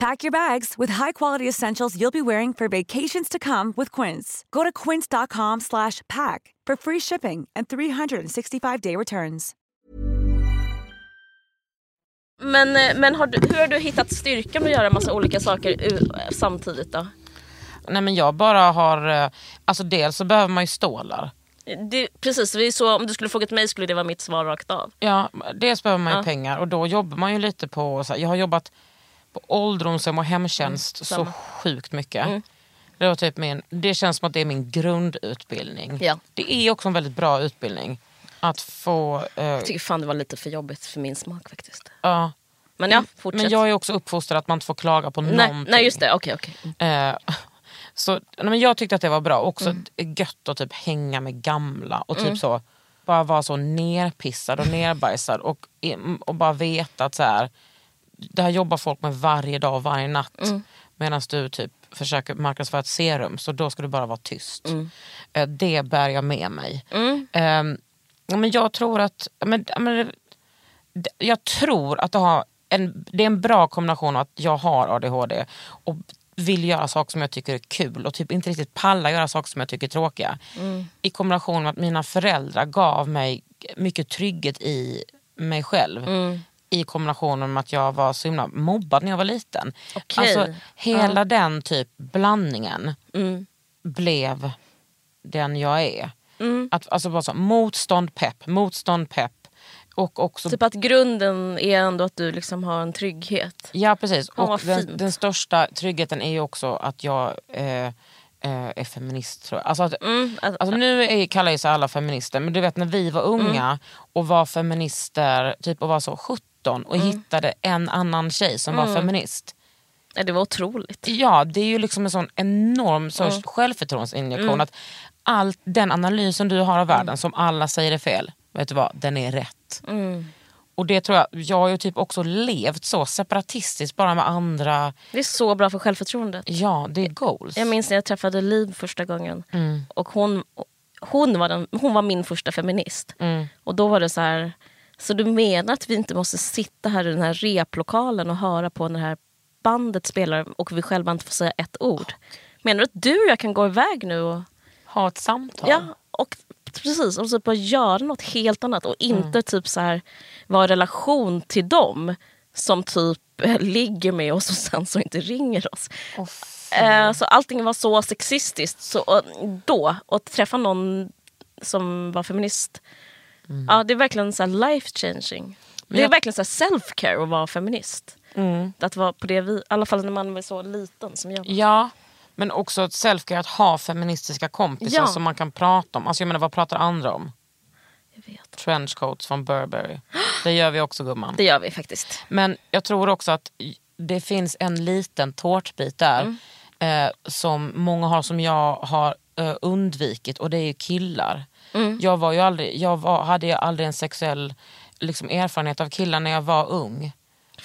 Pack your bags with high-quality essentials you'll be wearing for vacations to come with Quince. Go to quince.com slash pack for free shipping and 365-day returns. Men, eh, men har du, hur har du hittat styrkan att göra massa olika saker samtidigt då? Nej men jag bara har, eh, alltså dels så behöver man ju stålar. Det, precis, det är så, om du skulle frågat mig skulle det vara mitt svar rakt av. Ja, dels behöver man ju Ja. pengar och då jobbar man ju lite på, så här, jag har jobbat på ålderdomshem och hemtjänst så Mm, samma. sjukt mycket. Mm. Det, var typ min, det känns som att det är min grundutbildning. Ja. Det är också en väldigt bra utbildning. Att få... eh, Jag tycker fan det var lite för jobbigt för min smak faktiskt. ja. Men ja, fortsätt. Men jag är också uppfostrad att man inte får klaga på nej, någonting. nej just det, okej okej. Eh, *laughs* så, nej, men jag tyckte att det var bra. Också Mm. gött att typ hänga med gamla och typ så bara vara så nerpissad och nerbajsad och, och bara veta att så här, det här jobbar folk med varje dag och varje natt. Mm. Medan du typ försöker marknadsföra ett serum så då ska du bara vara tyst. Mm. Eh, det bär jag med mig. Eh, ja, men jag tror att men, men, jag tror att det, har en, det är en bra kombination av att jag har ADHD och vill göra saker som jag tycker är kul och typ inte riktigt pallar göra saker som jag tycker är tråkiga. I kombination med att mina föräldrar gav mig mycket trygghet i mig själv. I kombination med att jag var så himla mobbad när jag var liten. Okej. Alltså hela den typ blandningen blev den jag är. Att, alltså bara så, motstånd, pepp, motstånd, pepp. Och också Typ att grunden är ändå att du liksom har en trygghet. Ja precis. Och vad den, den största tryggheten är ju också att jag eh, eh, är feminist. Tror jag. Alltså, att, Mm, att- alltså, nu är, kallar ju sig alla feminister men du vet när vi var unga Mm. och var feminister typ och var så 17 och Mm. hittade en annan tjej som var feminist. Ja, det var otroligt. Ja det är ju liksom en sån enorm sorts Mm. självförtroendeinjektion. Att all den analysen du har av världen som alla säger är fel, vet du vad, den är rätt. Mm. Och det tror jag, jag har ju typ också levt så separatistiskt bara med andra Det är så bra för självförtroendet. Ja, det är goals. Jag minns när jag träffade Liv första gången. Mm. Och hon, hon, var den, hon var min första feminist. Mm. Och då var det så här, så du menar att vi inte måste sitta här i den här replokalen och höra på när det här bandet spelar och vi själva inte får säga ett ord? Menar du att du och jag kan gå iväg nu och, Ha ett samtal. ja, och precis, och typ bara göra något helt annat och inte Mm. typ så här vara i relation till dem som typ *laughs* ligger med oss och sen så inte ringer oss. Eh, så allting var så sexistiskt. Så, och då, och träffa någon som var feminist. Ja, det är verkligen så life changing. Det är jag- verkligen så self-care att vara feminist. Att vara på det vi, I alla fall när man var så liten som jag var. Ja, men också ett selfcare att ha feministiska kompisar Ja. som man kan prata om. Alltså jag menar, vad pratar andra om? Jag vet. Trenchcoats från Burberry. Det gör vi också gumman. Det gör vi faktiskt. Men jag tror också att det finns en liten tårtbit där eh, som många har som jag har eh, undvikit och det är ju killar. Jag, var ju aldrig, jag var, hade aldrig en sexuell liksom, erfarenhet av killar när jag var ung.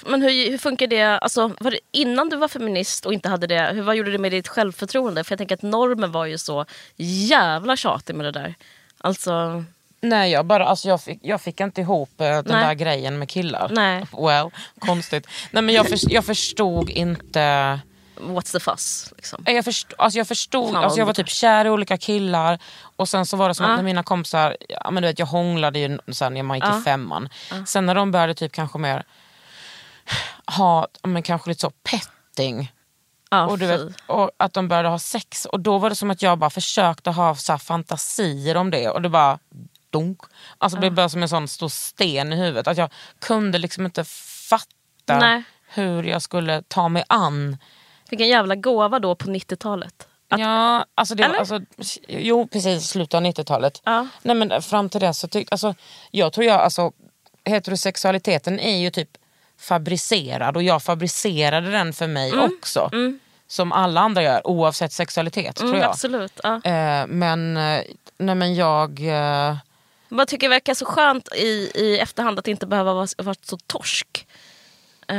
Men hur, hur funkar det, alltså, var det innan du var feminist och inte hade det, hur, vad gjorde det med ditt självförtroende? För jag tänker att normen var ju så jävla tjatig med det där. Alltså, Nej, jag, bara, alltså jag, fick, jag fick inte ihop eh, den Nej. där grejen med killar. Nej. Well, konstigt. Nej, men jag, *clears throat* för, jag förstod inte... what's the fuss? Liksom. Jag förstod, alltså jag, förstod Fan, alltså jag var typ kär i olika killar och sen så var det som Ja. att när mina kompisar, ja, men du vet, jag hånglade ju sen när man gick Ja. i femman. Sen när de började typ kanske mer ha, men kanske lite så petting. Ja, Och, du vet, och att de började ha sex och då var det som att jag bara försökte ha så fantasier om det och det bara dunk. Alltså det blev bara som en sån stor sten i huvudet. Att jag kunde liksom inte fatta Nej. hur jag skulle ta mig an Vilken jävla gåva då på 90-talet. Att- Ja, alltså, det, Eller? alltså jo precis slutet av 90-talet. Ja. Nej men fram till dess så tyckte, alltså, jag tror jag, alltså heterosexualiteten är ju typ fabricerad och jag fabricerade den för mig Mm. också. Som alla andra gör oavsett sexualitet tror Mm, jag. absolut. Ja. Eh, men, eh, nej men jag... Eh, Jag tycker det verkar så skönt i, i efterhand att inte behöva vara, vara så torsk. Eh,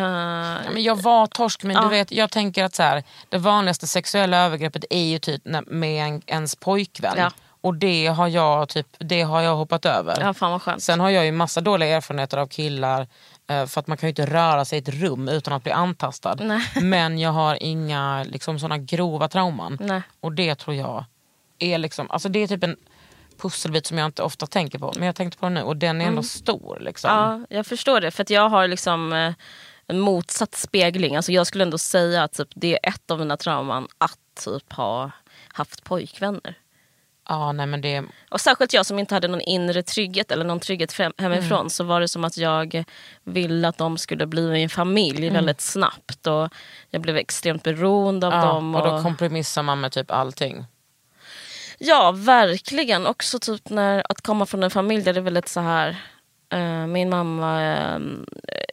men jag var torsk men Ja. du vet, jag tänker att så här, det vanligaste sexuella övergreppet är ju typ med en, ens pojkvän. Ja. Och det har jag typ, det har jag hoppat över. ja, fan vad skönt. Sen har jag ju massa dåliga erfarenheter av killar eh, för att man kan ju inte röra sig i ett rum utan att bli antastad. Nej. *laughs* Men jag har inga liksom, såna grova trauman. Nej. Och det tror jag är liksom, alltså det är typ en pusselbit som jag inte ofta tänker på. Men jag tänkte på den nu och den är ändå stor. Liksom. Ja, jag förstår det. För jag har liksom eh, en motsatt spegling. Alltså jag skulle ändå säga att typ, det är ett av mina trauman att typ ha haft pojkvänner. Ja, nej men det, Och särskilt jag som inte hade någon inre trygghet eller någon trygghet hemifrån Mm. så var det som att jag ville att de skulle bli en familj väldigt snabbt. Och jag blev extremt beroende av Mm. ja, dem. och då kompromissar man med typ allting. Ja, verkligen. Också typ när, att komma från en familj där det är väldigt så här... eh, min mamma, eh,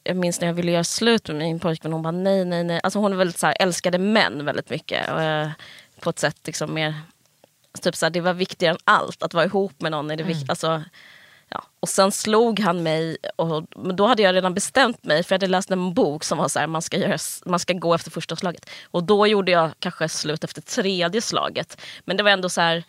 jag minns när jag ville göra slut med min pojkvän, hon bara nej, nej, nej. Alltså hon är väldigt så här, älskade män väldigt mycket. eh, på ett sätt liksom mer, typ så här, det var viktigare än allt. Att vara ihop med någon är det vikt, alltså, ja. Och sen slog han mig, och, men då hade jag redan bestämt mig för jag hade läst en bok som var så här, man ska, göra, man ska gå efter första slaget. Och då gjorde jag kanske slut efter tredje slaget. Men det var ändå så här,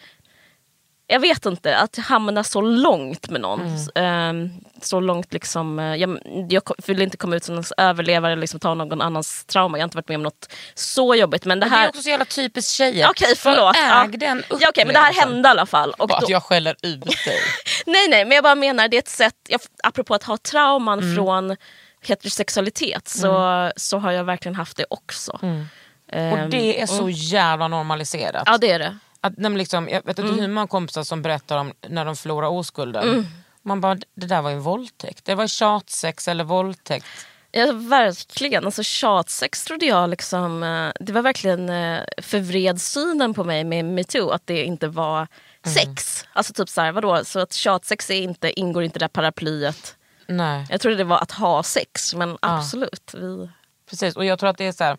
jag vet inte, att hamna så långt med någon. Mm. Eh, så långt liksom, eh, jag, jag vill inte komma ut som en överlevare eller liksom ta någon annans trauma. Jag har inte varit med om något så jobbigt. Men det Men det är här... också så jävla typiskt tjejer. Okej, förlåt. Äg Ja. den Ja, okej, men det här hände i alla fall. Och Bara då, att jag skäller ut dig. *laughs* nej, nej, men jag bara menar, det är ett sätt, jag, apropå att ha trauman Mm. från heterosexualitet så, så har jag verkligen haft det också. Och Ehm, det är så jävla normaliserat. Ja, det är det. Att, nej, liksom, jag vet inte Mm. hur många kompisar som berättar om när de förlorar oskulden. Man bara, det där var ju en våldtäkt. Det var tjatsex eller våldtäkt. Ja, verkligen. Alltså, tjatsex trodde jag liksom, eh, det var verkligen eh, förvred synen på mig med metoo. Att det inte var sex. Alltså typ så här, vadå? Så att tjatsex är inte, ingår inte i det där paraplyet. Nej, Jag trodde det var att ha sex, men absolut. Vi... precis. Och jag tror att det är så här,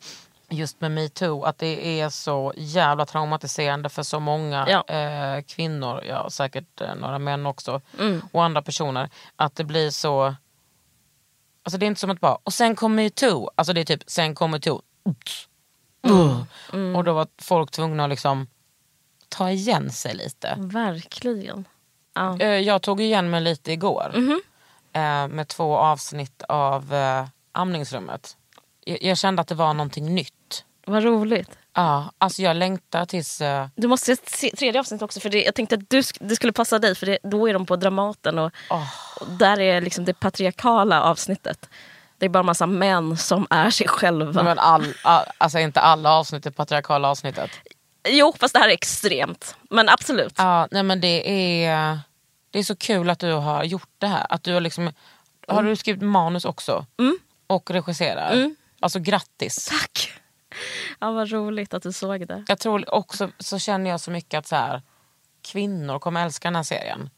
just med metoo, att det är så jävla traumatiserande för så många Ja. eh, kvinnor, ja säkert eh, några män också, Mm. och andra personer. Att det blir så... Alltså det är inte som att bara, och sen kom metoo. Alltså det är typ, sen kom metoo. Ups. Mm. Och då var folk tvungna att liksom ta igen sig lite. Verkligen. Ja. Eh, Jag tog igen mig lite igår. Mhm. eh, Med två avsnitt av eh, amningsrummet. Jag kände att det var någonting nytt. Vad roligt. Ja, alltså jag längtar tills... eh, Du måste se tredje avsnittet också, för det, jag tänkte att du, det skulle passa dig, för det, då är de på Dramaten och, och där är liksom det patriarkala avsnittet. Det är bara massa män som är sig själva. Men all, all, alltså inte alla avsnitt, det patriarkala avsnittet. Jo, fast det här är extremt. Men absolut. Ja, nej men det är, det är så kul att du har gjort det här. Att du har, liksom, har du skrivit manus också? Och regisserar? Alltså grattis. Tack! *laughs* Ja, vad roligt att du såg det. Jag tror också, så känner jag så mycket att så här, kvinnor kommer älska den här serien.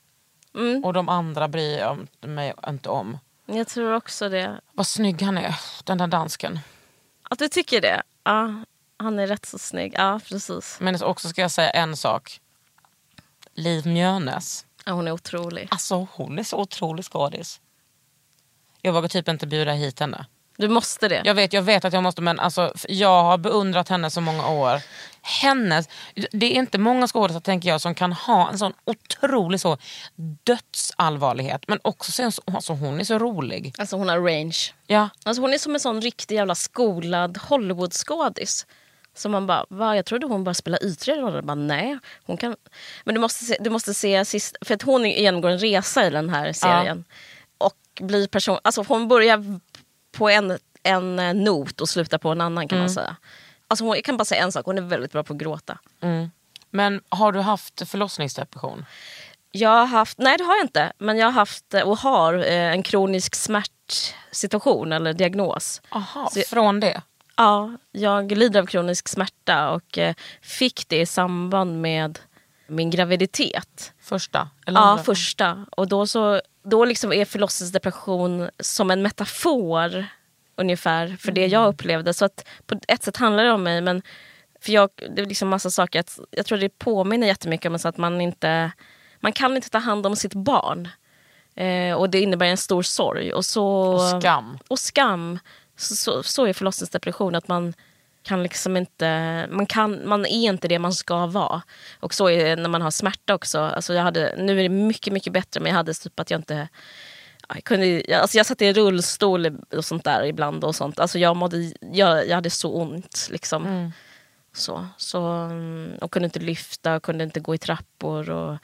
Och de andra bryr jag mig inte om. Jag tror också det. Vad snygg han är, den där dansken. Att du tycker det? Ja, han är rätt så snygg. Ja, precis. Men också ska jag säga en sak. Liv Mjönes. Ja, hon är otrolig. Alltså hon är så otrolig skådis. Jag vågar typ inte bjuda hit henne. Du måste det. Jag vet, jag vet att jag måste men alltså, jag har beundrat henne så många år. Hennes, det är inte många skådespelare tänker jag som kan ha en sån otrolig så dödsallvarlighet. Men också sen, så- alltså, hon är så rolig. Alltså hon har range. Ja, Alltså hon är som en sån riktig jävla skolad Hollywoodskådis. Så man bara, va? jag trodde hon bara spelade ytligare roller. Bara, nej, hon kan... Men du måste se, du måste se sist... För att hon genomgår en resa i den här serien. Och blir person... Alltså hon börjar på en, en eh, not och slutar på en annan kan man säga. Alltså hon, jag kan bara säga en sak, hon är väldigt bra på att gråta. men har du haft förlossningsdepression? Jag har haft, nej det har jag inte, men jag har haft eh, och har eh, en kronisk smärtsituation eller diagnos. Aha, Så- från det? Ja, jag lider av kronisk smärta och fick det i samband med min graviditet. Första? Eller Ja, andra? första. Och då, så, då liksom är förlossningsdepression som en metafor ungefär för det jag upplevde. Så att på ett sätt handlar det om mig men för jag, det är liksom massa saker. Att, jag tror det påminner jättemycket om så att man inte man kan inte ta hand om sitt barn. Eh, och det innebär en stor sorg. Och, så, Och skam. Och skam. Så, så, så är förlossningsdepression. Att man kan liksom inte, man, kan, man är inte det man ska vara. Och så är det när man har smärta också. Alltså jag hade, nu är det mycket, mycket bättre men jag hade typ att jag inte ja, jag, kunde, alltså jag satt i rullstol och sånt där ibland. och sånt. Alltså jag, mådde, jag, jag hade så ont. Liksom. Så, så, mm, och kunde inte lyfta, kunde inte gå i trappor. Och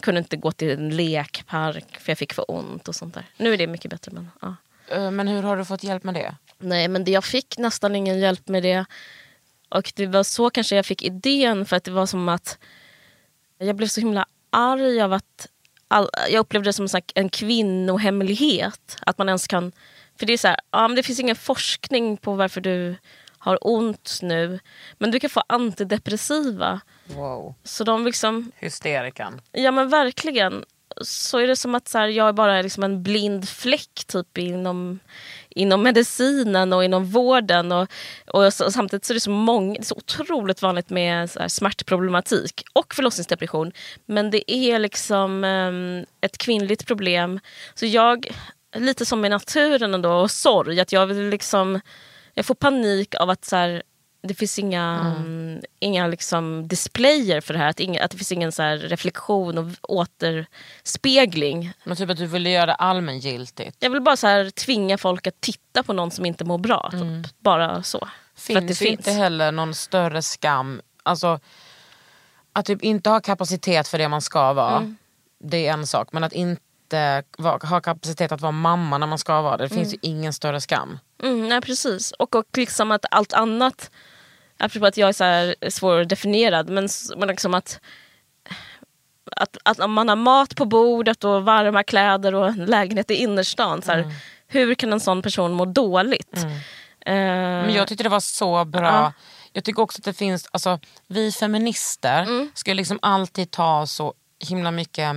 kunde inte gå till en lekpark för jag fick för ont. och sånt där. Nu är det mycket bättre. Men, ja. Eh, Men hur har du fått hjälp med det? Nej, men det, jag fick nästan ingen hjälp med det. Och det var så kanske jag fick idén för att det var som att jag blev så himla arg av att all, jag upplevde det som en, kvinnohemlighet. Att man ens kan, för det är så här, ja, men det finns ingen forskning på varför du har ont nu. Men du kan få antidepressiva. Wow. Så de liksom, Hysterikan. Ja men verkligen. Så är det som att så här, jag är bara liksom en blind fläck typ inom, inom medicinen och inom vården. Och, och, så, och samtidigt så är det så, många, det är så otroligt vanligt med så här, smärtproblematik och förlossningsdepression. Men det är liksom em, ett kvinnligt problem. Så jag, lite som i naturen ändå, och sorg, att jag vill liksom jag får panik av att så här, det finns inga, mm. inga liksom displayer för det här. Att, inga, att det finns ingen så reflektion och återspegling. Men typ att du ville göra det allmängiltigt. Jag vill bara så här tvinga folk att titta på någon som inte mår bra. Typ. Bara så. Finns för det ju inte heller någon större skam. Alltså, att typ inte ha kapacitet för det man ska vara. Mm. Det är en sak. Men att inte ha kapacitet att vara mamma när man ska vara det. Det finns ju ingen större skam. Mm, nej precis. Och, och liksom att allt annat, apropå att jag är så här svårdefinierad, men, men liksom att, att, att om man har mat på bordet och varma kläder och en lägenhet i innerstan, så här, hur kan en sån person må dåligt? Eh, Men jag tyckte det var så bra. Ja. Jag tycker också att det finns, alltså, vi feminister Mm. ska liksom alltid ta så himla mycket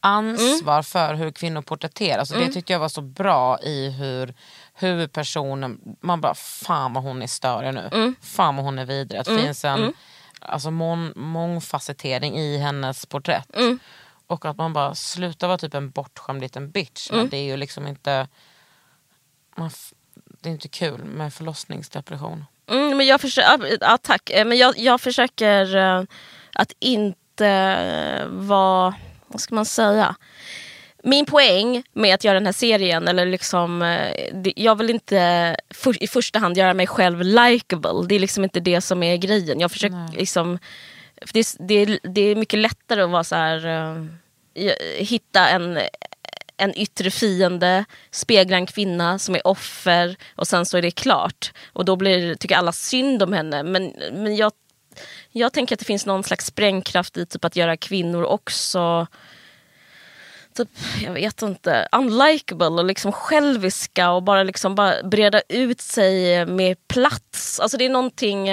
ansvar Mm. för hur kvinnor porträtteras. Och Det tyckte jag var så bra i hur huvudpersonen, man bara fan vad hon är större nu. Mm. Fan vad hon är vidrig. Att det finns en alltså, mång, mångfacettering i hennes porträtt. Mm. Och att man bara slutar vara typ en bortskämd liten bitch. Men det är ju liksom inte man, det är inte kul med förlossningsdepression. Mm, men jag försöker, ja, tack. Eh, Men jag, jag försöker eh, att inte vara, vad ska man säga? Min poäng med att göra den här serien, eller liksom, eh, jag vill inte för, i första hand göra mig själv likable. Det är liksom inte det som är grejen. Jag försöker liksom, för det, är- det, det är mycket lättare att vara så här, eh, hitta en en yttre fiende, spegla en kvinna som är offer och sen så är det klart. Och då blir, tycker alla synd om henne. Men, men jag, jag tänker att det finns någon slags sprängkraft i typ att göra kvinnor också typ, jag vet inte, unlikable och liksom själviska och bara, liksom bara breda ut sig med plats. Alltså det är någonting,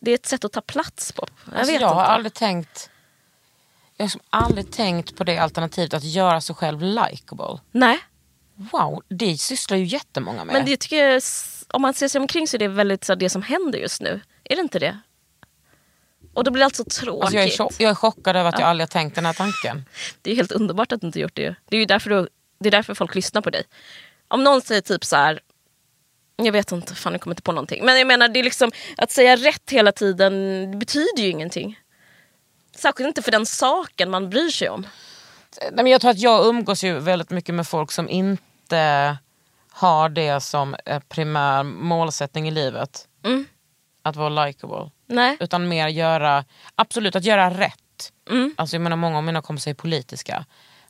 det är ett sätt att ta plats på. Jag Alltså, vet jag har inte. aldrig tänkt jag har liksom aldrig tänkt på det alternativet att göra sig själv likable. Nej. Wow, det sysslar ju jättemånga med. Men det tycker jag, om man ser sig omkring så är det väldigt så, det som händer just nu. Är det inte det? Och då blir allt så tråkigt. alltså, jag, är chock, jag är chockad över att jag aldrig har tänkt den här tanken. Det är helt underbart att du inte gjort det. Det är ju därför, du, det är därför folk lyssnar på dig. Om någon säger typ så här. Jag vet inte, fan jag kommer inte på någonting. Men jag menar, det är liksom, att säga rätt hela tiden det betyder ju ingenting. Särskilt inte för den saken man bryr sig om. Nej, men jag tror att jag umgås ju väldigt mycket med folk som inte har det som primär målsättning i livet. Mm. Att vara likable. Nej. Utan mer göra, absolut att göra rätt. Mm. Alltså jag menar många av mina kompisar är politiska.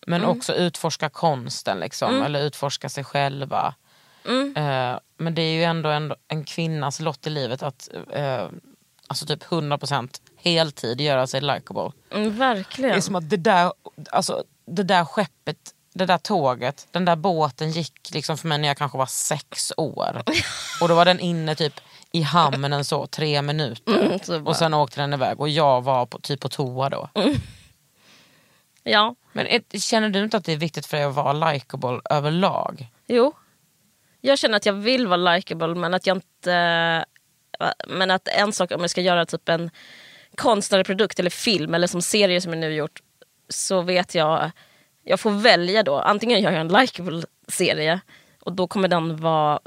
Men också utforska konsten liksom, Mm. eller utforska sig själva. Eh, men det är ju ändå, ändå en kvinnas lott i livet att eh, alltså typ 100% heltid göra sig likable. Mm, Det verkligen. är som att det där, alltså, det där skeppet, det där tåget, den där båten gick liksom för mig när jag kanske var sex år. *laughs* Och då var den inne typ i hamnen så tre minuter. Mm, Mm. och sen åkte den iväg och jag var på, typ på toa då. Ja, Men ett, känner du inte att det är viktigt för dig att vara likable överlag? jo. Jag känner att jag vill vara likable men att jag inte... Men att en sak om jag ska göra typ en konstnärlig produkt eller film eller som serie som jag nu gjort så vet jag, jag får välja då. Antingen gör jag en likable serie och då kommer den vara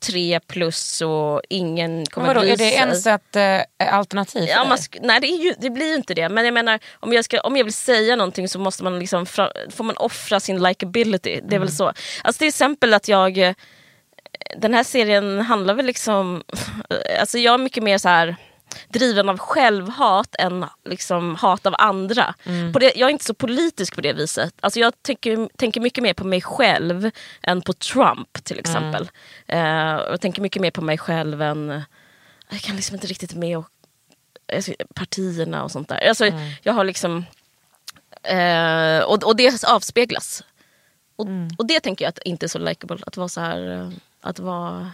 tre plus och ingen kommer Vadå, bry är det ens ett eh, alternativ Ja, man nej det, ju, det blir ju inte det. Men jag menar om jag, ska, om jag vill säga någonting så måste man liksom får man offra sin likability. Det är väl så. Alltså till exempel att jag eh, den här serien handlar väl liksom... *laughs* Alltså jag är mycket mer så här driven av självhat än liksom hat av andra. På det, jag är inte så politisk på det viset. Alltså jag tänker, tänker mycket mer på mig själv än på Trump till exempel. Eh, jag tänker mycket mer på mig själv än... Jag kan liksom inte riktigt med och, alltså, partierna och sånt där. Alltså, Jag har liksom... Eh, och, och det avspeglas. Och, och det tänker jag att inte är så likeable. Att vara så här... eh, Att vara...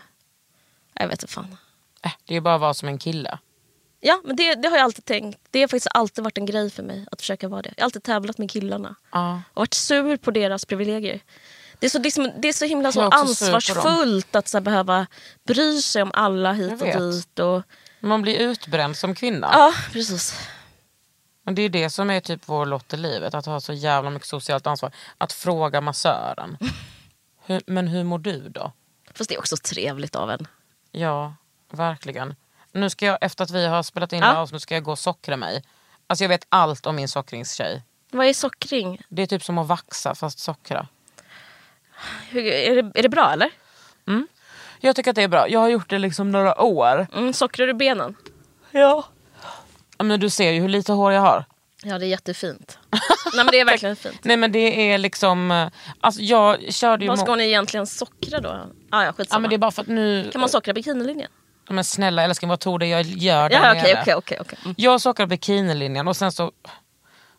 Jag vet inte fan. Äh, det är ju bara att vara som en kille. Ja, men det, det har jag alltid tänkt. Det har faktiskt alltid varit en grej för mig att försöka vara det. Jag har alltid tävlat med killarna. Ja. Och varit sur på deras privilegier. Det är så, det är så, det är så himla så ansvarsfullt att så behöva bry sig om alla hit och dit. Och, Man blir utbränd som kvinna. ja, precis. Och det är det som är typ vår lott i livet, att ha så jävla mycket socialt ansvar. Att fråga massören. *laughs* Hur, men hur mår du då? Fast det är också trevligt av en. Ja, verkligen. Nu ska jag, efter att vi har spelat in Ja. det här avsnittet, ska jag gå och sockra mig. Alltså jag vet allt om min sockringstjej. Vad är sockring? Det är typ som att vaxa fast sockra. Hur, är, det, är det bra eller? Jag tycker att det är bra. Jag har gjort det liksom några år. Mm, sockrar du benen? Ja. Men du ser ju hur lite hår jag har. Ja det är jättefint. Nej men det är verkligen *laughs* fint. Nej men det är liksom, eh, alltså jag körde ju... Vad ska hon egentligen sockra då? Ah, ja, Ja skitsamma. men det är bara för att nu... Kan man sockra bikinilinjen? Men snälla älskling vad tror du jag gör där Ja nere? okej okej. okej. Mm. Jag sockrar bikinilinjen och sen så...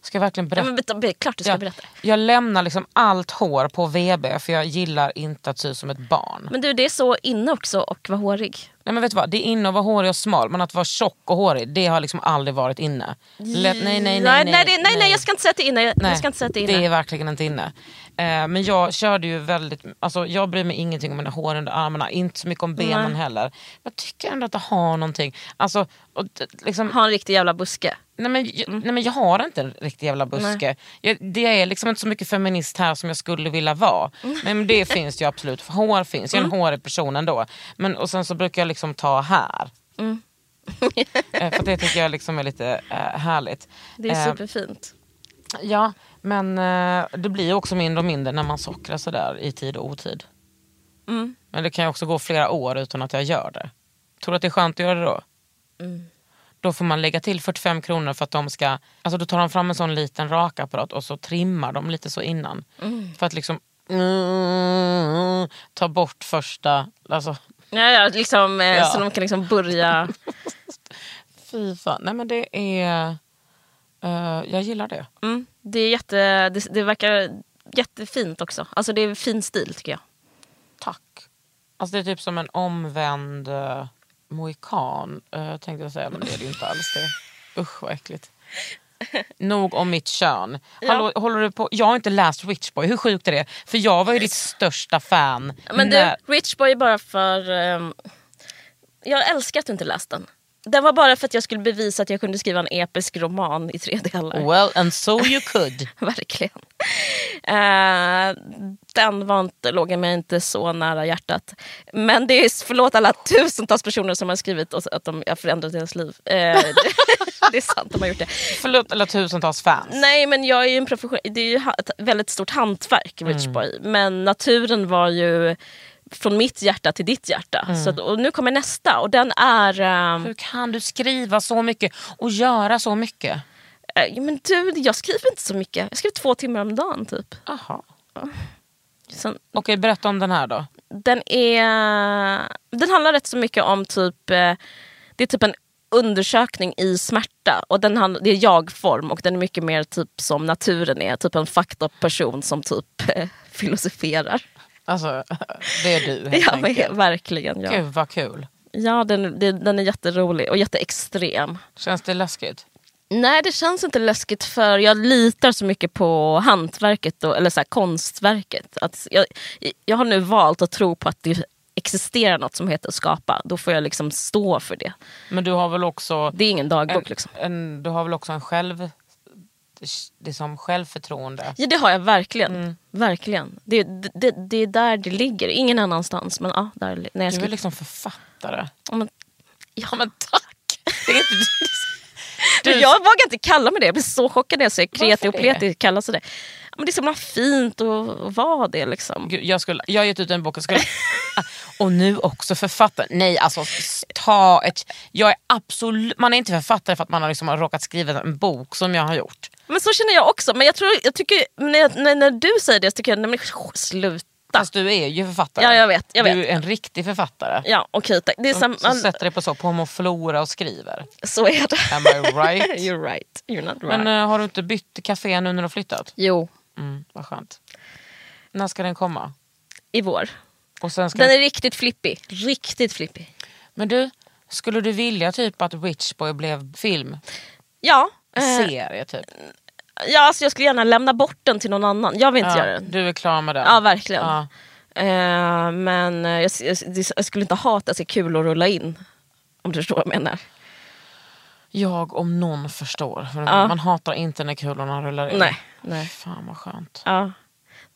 Ska jag verkligen Ja, berätta? men berätta, be- klart du ska Ja, berätta. jag lämnar liksom allt hår på VB för jag gillar inte att se ut som ett barn. Men du det är så inne också och vara hårig. Nej men vet du vad, det är inne att vara hårig och smal men att vara tjock och hårig det har liksom aldrig varit inne. Lätt, nej, nej, nej, nej, nej, det, nej, nej, jag ska inte säga att det är inne. Nej, Jag ska inte säga att det är inne. det är verkligen inte inne. Eh, men jag körde ju väldigt, alltså jag bryr mig ingenting om mina hår under armarna, inte så mycket om benen Nej. heller. Jag tycker ändå att det har någonting. Alltså, och, liksom, Ha en riktig jävla buske. nej, men, jag, nej men jag har inte en riktig jävla buske. Jag, det är liksom inte så mycket feminist här som jag skulle vilja vara. Mm. Men det finns ju absolut, för hår finns, jag är en hårig person ändå. Men, och sen så brukar jag liksom ta här. Mm. *laughs* Eh, för det tycker jag liksom är lite eh, härligt. Det är Eh, superfint. Ja, men eh, det blir också mindre och mindre när man sockrar sådär i tid och otid. Mm. Men det kan ju också gå flera år utan att jag gör det. Tror du att det är skönt att göra det då? Mm. Då får man lägga till 45 kronor för att de ska... Alltså då tar de fram en sån liten rakapparat och så trimmar de lite så innan. Mm. För att liksom ta bort första... Alltså, Ja, ja, liksom, eh, Ja. Så de kan liksom börja... *laughs* fy fan. Nej men det är... eh, jag gillar det. Mm. Det, är jätte, det, det verkar jättefint också. Alltså det är fin stil tycker jag. Tack. Alltså det är typ som en omvänd uh, mohikan uh, tänkte jag säga men det är det ju inte alls det. Usch vad äckligt. Nog om mitt kön. Hallå, håller du på? Jag har inte läst Rich Boy, hur sjukt är det? För jag var ju ditt största fan. Men när- du, Rich Boy är bara för... ehm, jag älskar att du inte läst den. Den var bara för att jag skulle bevisa att jag kunde skriva en episk roman i tre delar. Well and so you *laughs* could. Verkligen. Eh, den var inte, låg mig inte så nära hjärtat. Men det är, förlåt alla tusentals personer som har skrivit och att de har förändrat deras liv. Eh, *laughs* det, är sant, de har gjort det. Förlåt alla tusentals fans. Nej men jag är ju en profession, det är ju ett väldigt stort hantverk, Rich Boy. Men naturen var ju från mitt hjärta till ditt hjärta. Så att, och nu kommer nästa och den är... ehm, Hur kan du skriva så mycket och göra så mycket? eh, men du, jag skriver inte så mycket. Jag skriver två timmar om dagen typ. Aha. Sen, Okej, berätta om den här då. den är... Den handlar rätt så mycket om typ... eh, Det är typ en undersökning i smärta och den handlar, det är jag-form och den är mycket mer typ som naturen är. Typ en fucked up person som typ eh, filosoferar. Alltså, *laughs* det är du helt Ja, enkelt. verkligen. Ja, Gud vad kul. ja den, den är jätterolig och jätteextrem. Känns det läskigt? Nej det känns inte läskigt för jag litar så mycket på hantverket, och, eller så här, konstverket. Att jag, jag har nu valt att tro på att det existerar något som heter skapa. Då får jag liksom stå för det. Men du har väl också Det är ingen dagbok. en, Liksom. en, du har väl också en själv, det som självförtroende? Ja det har jag verkligen. Mm. verkligen. Det, det, det är där det ligger, ingen annanstans. Men ja, där, när jag Du är liksom författare. Ja, men, ja. Men tack! Det är inte, du, *laughs* jag vågar inte kalla mig det. Jag blir så chockad när jag säger kreti och pleti kallas det. Ja, men det är så himla fint att vara det. Liksom. Gud, jag, skulle, jag har gett ut en bok och skulle... *laughs* och nu också författare. Nej alltså ta ett... Jag är absolut, man är inte författare för att man har liksom råkat skriva en bok som jag har gjort. Men så känner jag också. Men jag, tror, jag tycker, när, när, när du säger det så tycker jag, nej men sluta. Fast du är ju författare. Ja, jag vet, jag du vet. är en riktig författare. Ja okej tack. Det är Som, sätter dig på så, på homoflora och skriver. så är det. Am I right? *laughs* You're right. You're not right. Men eh, har du inte bytt café nu när du har flyttat? jo, Mm, vad skönt. När ska den komma? i vår. Och sen ska Den är riktigt flippig. Riktigt flippig. Men du, skulle du vilja typ att Rich Boy blev film? Ja. Eh, Serie typ? ja alltså jag skulle gärna lämna bort den till någon annan. Jag vill inte göra Ja, den. du är klar med den? Ja verkligen. Ja. Eh, men eh, jag, jag, jag skulle inte hata att det är kul att rulla in. Om du förstår vad jag menar. Jag om någon förstår. För Ja. Man hatar inte när kulorna rullar in. Nej, nej. Fan vad skönt. Ja.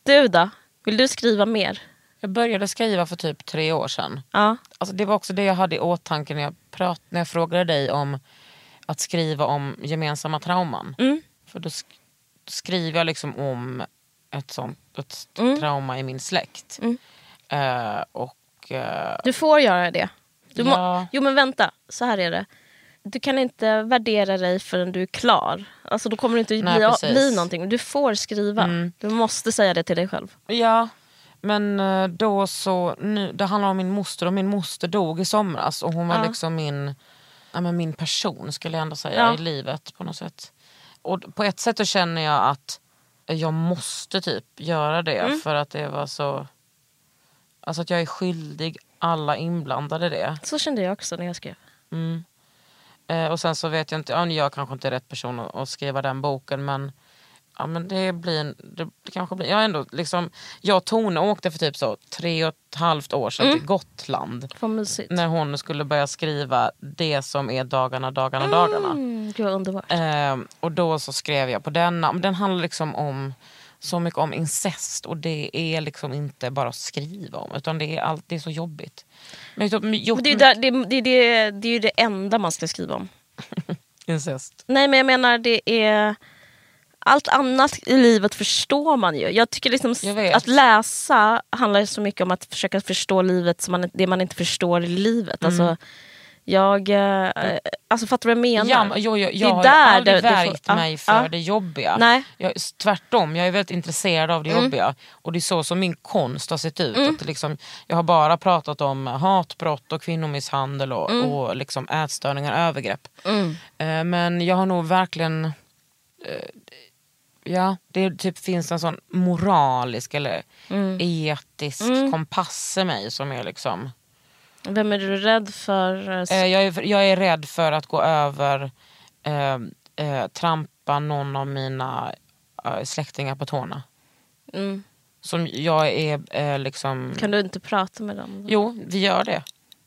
Du då? Vill du skriva mer? Jag började skriva för typ tre år sedan. Ja. Alltså det var också det jag hade i åtanke när jag, prat, när jag frågade dig om att skriva om gemensamma trauman. Mm. För då sk- skriver jag liksom om ett sånt ett Mm. trauma i min släkt. Eh, och eh, Du får göra det. Du Ja. Jo men vänta, så här är det. Du kan inte värdera dig förrän du är klar. Alltså då kommer det inte Nej, bli, precis. bli någonting. Du får skriva. Du måste säga det till dig själv. Ja, men eh, då så, nu, det handlar om min moster och min moster dog i somras och hon var Ja. liksom min, ja, men min person skulle jag ändå säga Ja. i livet på något sätt. Och på ett sätt så känner jag att jag måste typ göra det Mm. för att det var så, alltså att jag är skyldig alla inblandade det. Så kände jag också när jag skrev. Eh, och sen så vet jag inte, ja, jag kanske inte är rätt person att, att skriva den boken men Ja men det blir, en- det, det kanske blir, jag ändå liksom, jag och Tone åkte för typ så tre och ett halvt år sedan till Gotland. När hon skulle börja skriva det som är dagarna, dagarna, dagarna. Mm, gud vad underbart. Eh, och då så skrev jag på denna, men den handlar liksom om så mycket om incest och det är liksom inte bara att skriva om utan det är, allt, det är så jobbigt. Men Men det, är där, det, det, det, det är ju det enda man ska skriva om. *laughs* incest. Nej men jag menar det är... Allt annat i livet förstår man ju. Jag tycker liksom Jag att läsa handlar så mycket om att försöka förstå livet som man, det man inte förstår i livet. Mm. Alltså, jag, eh, alltså fattar du vad jag menar? Ja, men jag, jag, Det är jag har aldrig det- det får- värjt mig för ja. det jobbiga. Nej. Jag, tvärtom, jag är väldigt intresserad av det Mm. jobbiga. Och det är så som min konst har sett ut. Att det liksom, jag har bara pratat om hatbrott och kvinnomisshandel och, Mm. och liksom ätstörningar och övergrepp. Eh, men jag har nog verkligen... Ja, det typ finns en sån moralisk eller Mm. etisk kompass i mig som är liksom... Vem är du rädd för? eh, jag, är, jag är rädd för att gå över, eh, eh, trampa någon av mina eh, släktingar på tårna. Mm. Som jag är eh, liksom... Kan du inte prata med dem? Jo, vi gör det.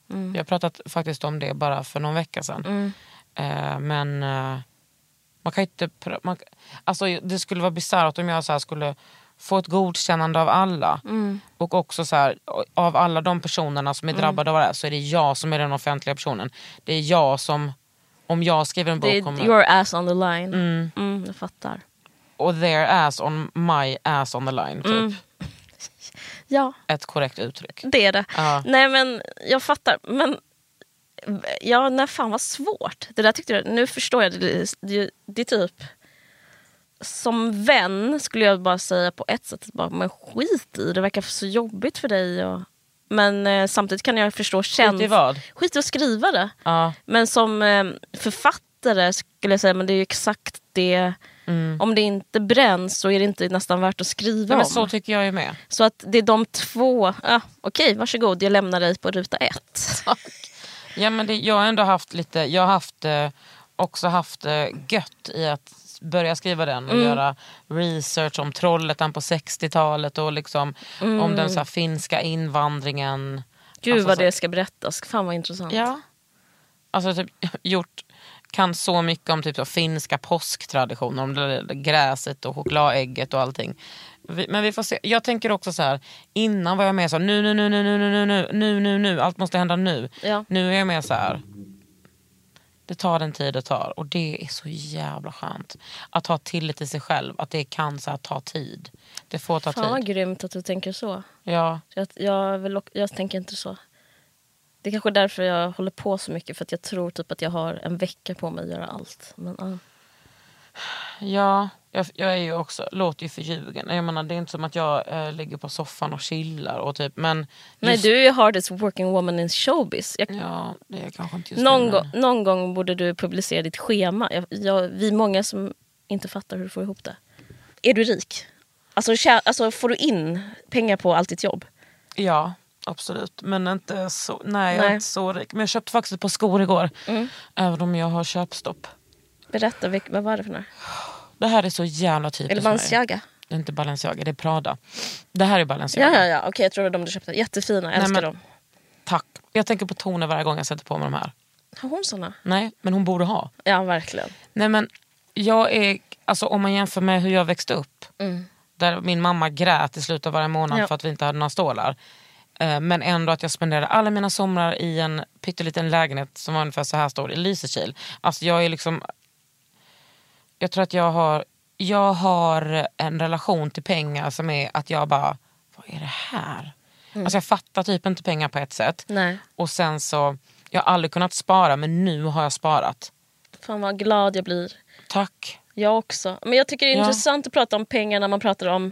Vi har pratat faktiskt om det bara för någon vecka sedan. Eh, men man kan inte... Man, alltså, det skulle vara bisarrt om jag så skulle få ett godkännande av alla. Och också så här, av alla de personerna som är drabbade av det här så är det jag som är den offentliga personen. Det är jag som, om jag skriver en bok Det är om your ass on the line. Mm. jag fattar. och their ass on my ass on the line. Typ. *laughs* Ja, Ett korrekt uttryck. det är det. Ja. Nej men jag fattar. Men ja, nej fan vad svårt. Det där tyckte jag, nu förstår jag. Det, det, det är typ som vän skulle jag bara säga på ett sätt, bara, men skit i det verkar så jobbigt för dig. Och, men eh, samtidigt kan jag förstå käns- Skit i vad? Skit i att skriva det. Ja. Men som eh, författare skulle jag säga, men det är ju exakt det. Om det inte bränns så är det inte nästan värt att skriva Nej, men om. så tycker jag är med. Så att det är de två, ja, okej varsågod jag lämnar dig på ruta ett. *laughs* Ja, men det, jag har ändå haft lite, jag har haft, eh, också haft eh, gött i att börja skriva den Mm. och göra research om Trollhättan på 60-talet och liksom om den så här, finska invandringen. Mm. Gud Alltså, vad det ska berättas, fan vad intressant. Ja. Alltså typ *laughs* gjort, kan så mycket om typ så finska påsktraditioner, om det där gräset och chokladägget och allting. Men vi får se. Jag tänker också så här, innan var jag med så här, nu, nu, nu, nu, nu, nu, nu, nu, nu, nu, allt måste hända nu. Ja. Nu är jag med så här. Det tar den tid det tar och det är så jävla skönt. Att ha tillit till sig själv, att det kan så här, ta tid. Det får ta Fan vad tid. grymt att du tänker så. Ja. Jag, jag, vill, jag tänker inte så. Det är kanske är därför jag håller på så mycket, för att jag tror typ att jag har en vecka på mig att göra allt. Men, ja. Ja, jag, jag är ju också, låter ju förljugen. Jag menar, det är inte som att jag eh, ligger på soffan och chillar. Och typ, men Nej, just- du är ju hardest working woman in showbiz. Jag, Ja, det är kanske inte just någon, gång, någon gång borde du publicera ditt schema. Jag, jag, vi är många som inte fattar hur du får ihop det. Är du rik? Alltså, tjä- alltså får du in pengar på allt ditt jobb? Ja, absolut. Men inte så, nej, jag är Nej. Mm. inte så rik. Men jag köpte faktiskt ett par skor igår. Även om jag har köpstopp. Berätta, vad var det för några? Det här är så jävla typiskt Eller. Balenciaga? Det är inte Balenciaga, det är Prada. Det här är Ja, Balenciaga. ja, ja. Okej, jag tror det var de du köpte. Jättefina, jag älskar men- dem. Tack. Jag tänker på Tone varje gång jag sätter på mig de här. Har hon såna? Nej, men hon borde ha. Ja, verkligen. Nej men jag är, alltså om man jämför med hur jag växte upp. Där min mamma grät i slutet av varje månad Ja. för att vi inte hade några stålar. Eh, men ändå att jag spenderade alla mina somrar i en pytteliten lägenhet som var ungefär så här stor i Lysekil. Alltså jag är liksom... Jag tror att jag har, jag har en relation till pengar som är att jag bara, vad är det här? Alltså jag fattar typ inte pengar på ett sätt. Nej. Och sen så, jag har aldrig kunnat spara men nu har jag sparat. Fan vad glad jag blir. Tack. Jag också. Men jag tycker det är Ja. intressant att prata om pengar när man pratar om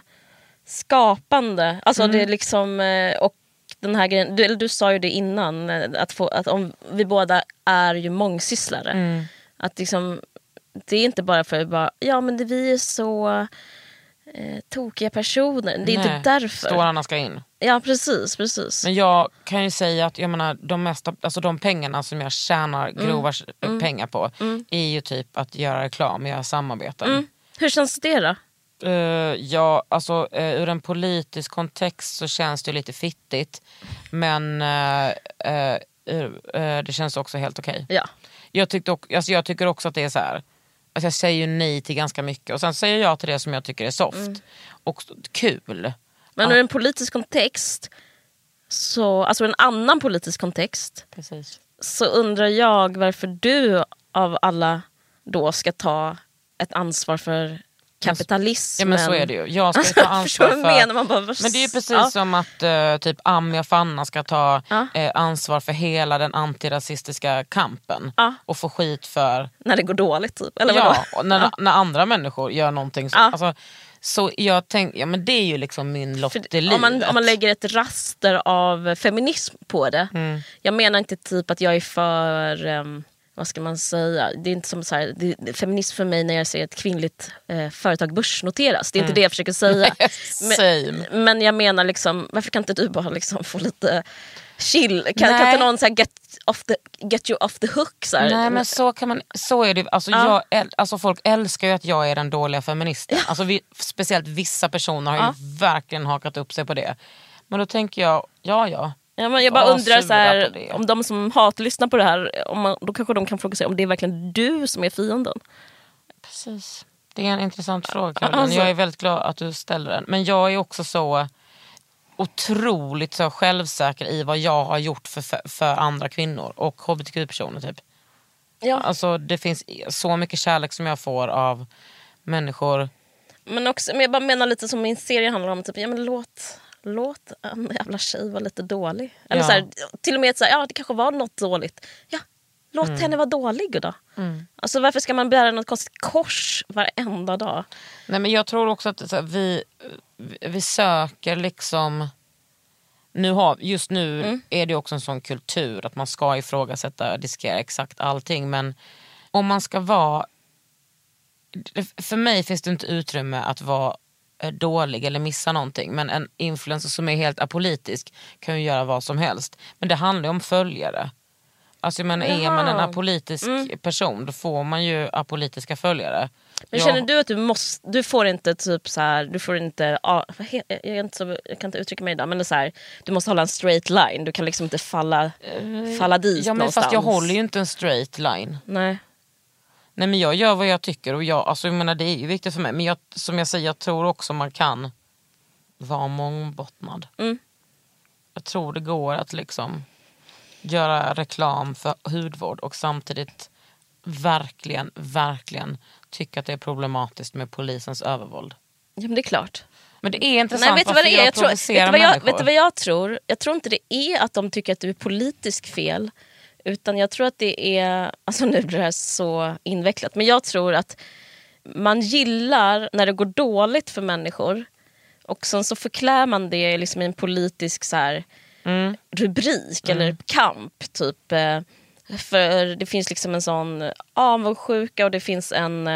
skapande. Alltså Mm. det är liksom, eh, och den här grejen, du, du sa ju det innan, eh, att, få, att om vi båda är ju mångsysslare. Mm. Att liksom, det är inte bara för att bara, ja men det, vi är så eh, tokiga personer. Det är Nej, inte därför. Stålarna ska in. Ja precis, precis. Men jag kan ju säga att jag menar, de, mesta, alltså de pengarna som jag tjänar Mm. grova pengar på är ju typ att göra reklam, göra samarbeten. Mm. Hur känns det då? Eh, ja, alltså, uh, ur en politisk kontext så känns det lite fittigt. Men eh, eh, eh, det känns också helt okej. Ja. Jag, tyckte alltså jag tycker också att det är så här. Alltså jag säger ju nej till ganska mycket och sen säger jag till det som jag tycker är soft. Mm. Och kul. Men ur en politisk kontext, så, alltså en annan politisk kontext, Precis. så undrar jag varför du av alla då ska ta ett ansvar för kapitalismen. Ja men så är det ju. Jag ska ju ta *laughs* ansvar för... menar? Man bara, Men det är ju precis ja. som att eh, typ Ami och Fanna ska ta Ja. eh, ansvar för hela den antirasistiska kampen. Ja. Och få skit för När det går dåligt typ. Eller vadå? ja, när, när andra människor gör någonting. Så, alltså, så jag tänk, ja, men det är ju liksom min lott i livet. om, man, om man lägger ett raster av feminism på det. Mm. Jag menar inte typ att jag är för, ehm, vad ska man säga, det är inte som så här, det, det, feminism för mig när jag ser ett kvinnligt eh, företag börsnoteras. Det är inte det jag försöker säga. Mm. *laughs* Men, men jag menar liksom, varför kan inte du bara liksom få lite chill? Kan, kan inte någon så här get, off the, get you off the hook? Så här? Nej men så kan man, så är det alltså, Ja. jag, alltså Folk älskar ju att jag är den dåliga feministen. Alltså vi, speciellt vissa personer har Ja. ju verkligen hakat upp sig på det. Men då tänker jag, ja ja. Ja, men jag bara Var undrar så här, om de som hatlyssnar på det här, om man, då kanske de kan fråga sig om det är verkligen du som är fienden. Precis. Det är en intressant fråga. Alltså- Jag är väldigt glad att du ställer den. Men jag är också så otroligt så självsäker i vad jag har gjort för, för, för andra kvinnor och hbtq-personer. Typ. Ja. Alltså, det finns så mycket kärlek som jag får av människor. Men, också, men jag bara menar lite som min serie handlar om, typ, ja, men låt, låt en jävla tjej vara lite dålig. Eller Ja. så här, till och med så här, ja det kanske var något dåligt. Ja, låt Mm. henne vara dålig då. Alltså, varför ska man bära något konstigt kors varenda dag? Nej, men jag tror också att här, vi, vi- söker liksom... Nu har, just nu Mm. är det också en sån kultur att man ska ifrågasätta, diskera exakt allting. Men om man ska vara... För mig finns det inte utrymme att vara eh, dålig eller missa någonting. Men en influencer som är helt apolitisk kan ju göra vad som helst. Men det handlar ju om följare. Alltså jag menar, är man en apolitisk person då får man ju apolitiska följare. Men Jag- känner du att du måste, du får inte typ så här, du får inte, he- jag, är inte så, jag kan inte uttrycka mig idag men det är så här, du måste hålla en straight line, du kan liksom inte falla, falla dit Eh, Ja men någonstans. fast jag håller ju inte en straight line. Nej. Nej men jag gör vad jag tycker och jag, alltså, jag menar, det är ju viktigt för mig. Men jag, som jag säger, jag tror också man kan vara mångbottnad. Mm. Jag tror det går att liksom göra reklam för hudvård och samtidigt verkligen, verkligen tycka att det är problematiskt med polisens övervåld. Ja men det är klart. Men det är intressant Nej, vet du vad varför det är? jag Jag tror, vet, vad jag, människor. vet du vad jag tror? Jag tror inte det är att de tycker att du är politisk fel. Utan jag tror att det är, alltså nu blir det här så invecklat, men jag tror att man gillar när det går dåligt för människor och sen så förklär man det liksom i en politisk så här, Mm. rubrik eller kamp. typ eh, För det finns liksom en sån avundsjuka och det finns en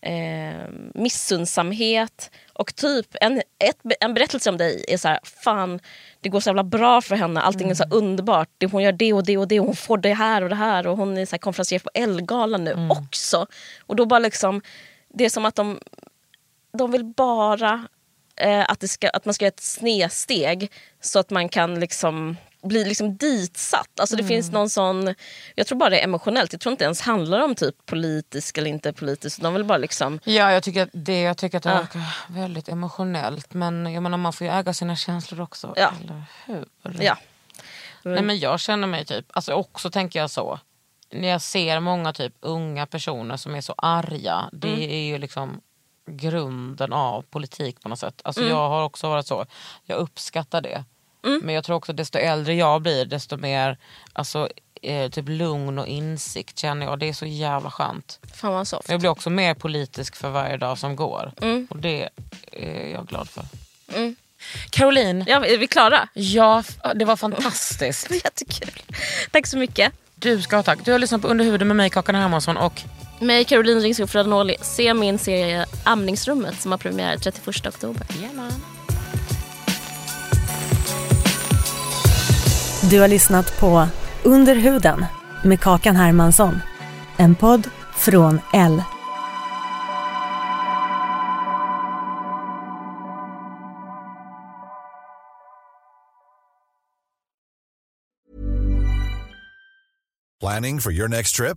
eh, missundsamhet. Och typ en, ett, en berättelse om dig är så här, fan det går så jävla bra för henne, allting är så underbart. Det, hon gör det och det och det och hon får det här och det här och hon är så här konferencier på Ellegalan nu också. Och då bara liksom, det är som att de, de vill bara eh, att, det ska, att man ska göra ett snedsteg så att man kan liksom blir liksom ditsatt. Alltså det Mm. finns någon sån, jag tror bara det är emotionellt. Jag tror inte ens handlar om typ politisk eller inte politisk. De vill bara liksom, Ja, jag tycker att det, jag tycker att det Ja. verkar väldigt emotionellt. Men jag menar, man får ju äga sina känslor också. Ja. Eller hur? ja. Nej, men jag känner mig typ, alltså också tänker jag så. När jag ser många typ unga personer som är så arga. Det Mm. är ju liksom grunden av politik på något sätt. Alltså Mm. jag har också varit så. Jag uppskattar det. Men jag tror också desto äldre jag blir desto mer alltså, eh, typ lugn och insikt känner jag. Det är så jävla skönt. Fan vad soft. Jag blir också mer politisk för varje dag som går. Mm. Och det är jag glad för. Caroline, Ja, är vi klara? ja, det var fantastiskt. *laughs* Jättekul. Tack så mycket. Du ska ha tack. Du har lyssnat på Under huden med mig, Kakan Hermansson och Mig, Caroline Ringskog Fradonoli. Se min serie Amningsrummet som har premiär 31 oktober. Du har lyssnat på Under huden med Kakan Hermansson. En podd från L. Planning for your next trip?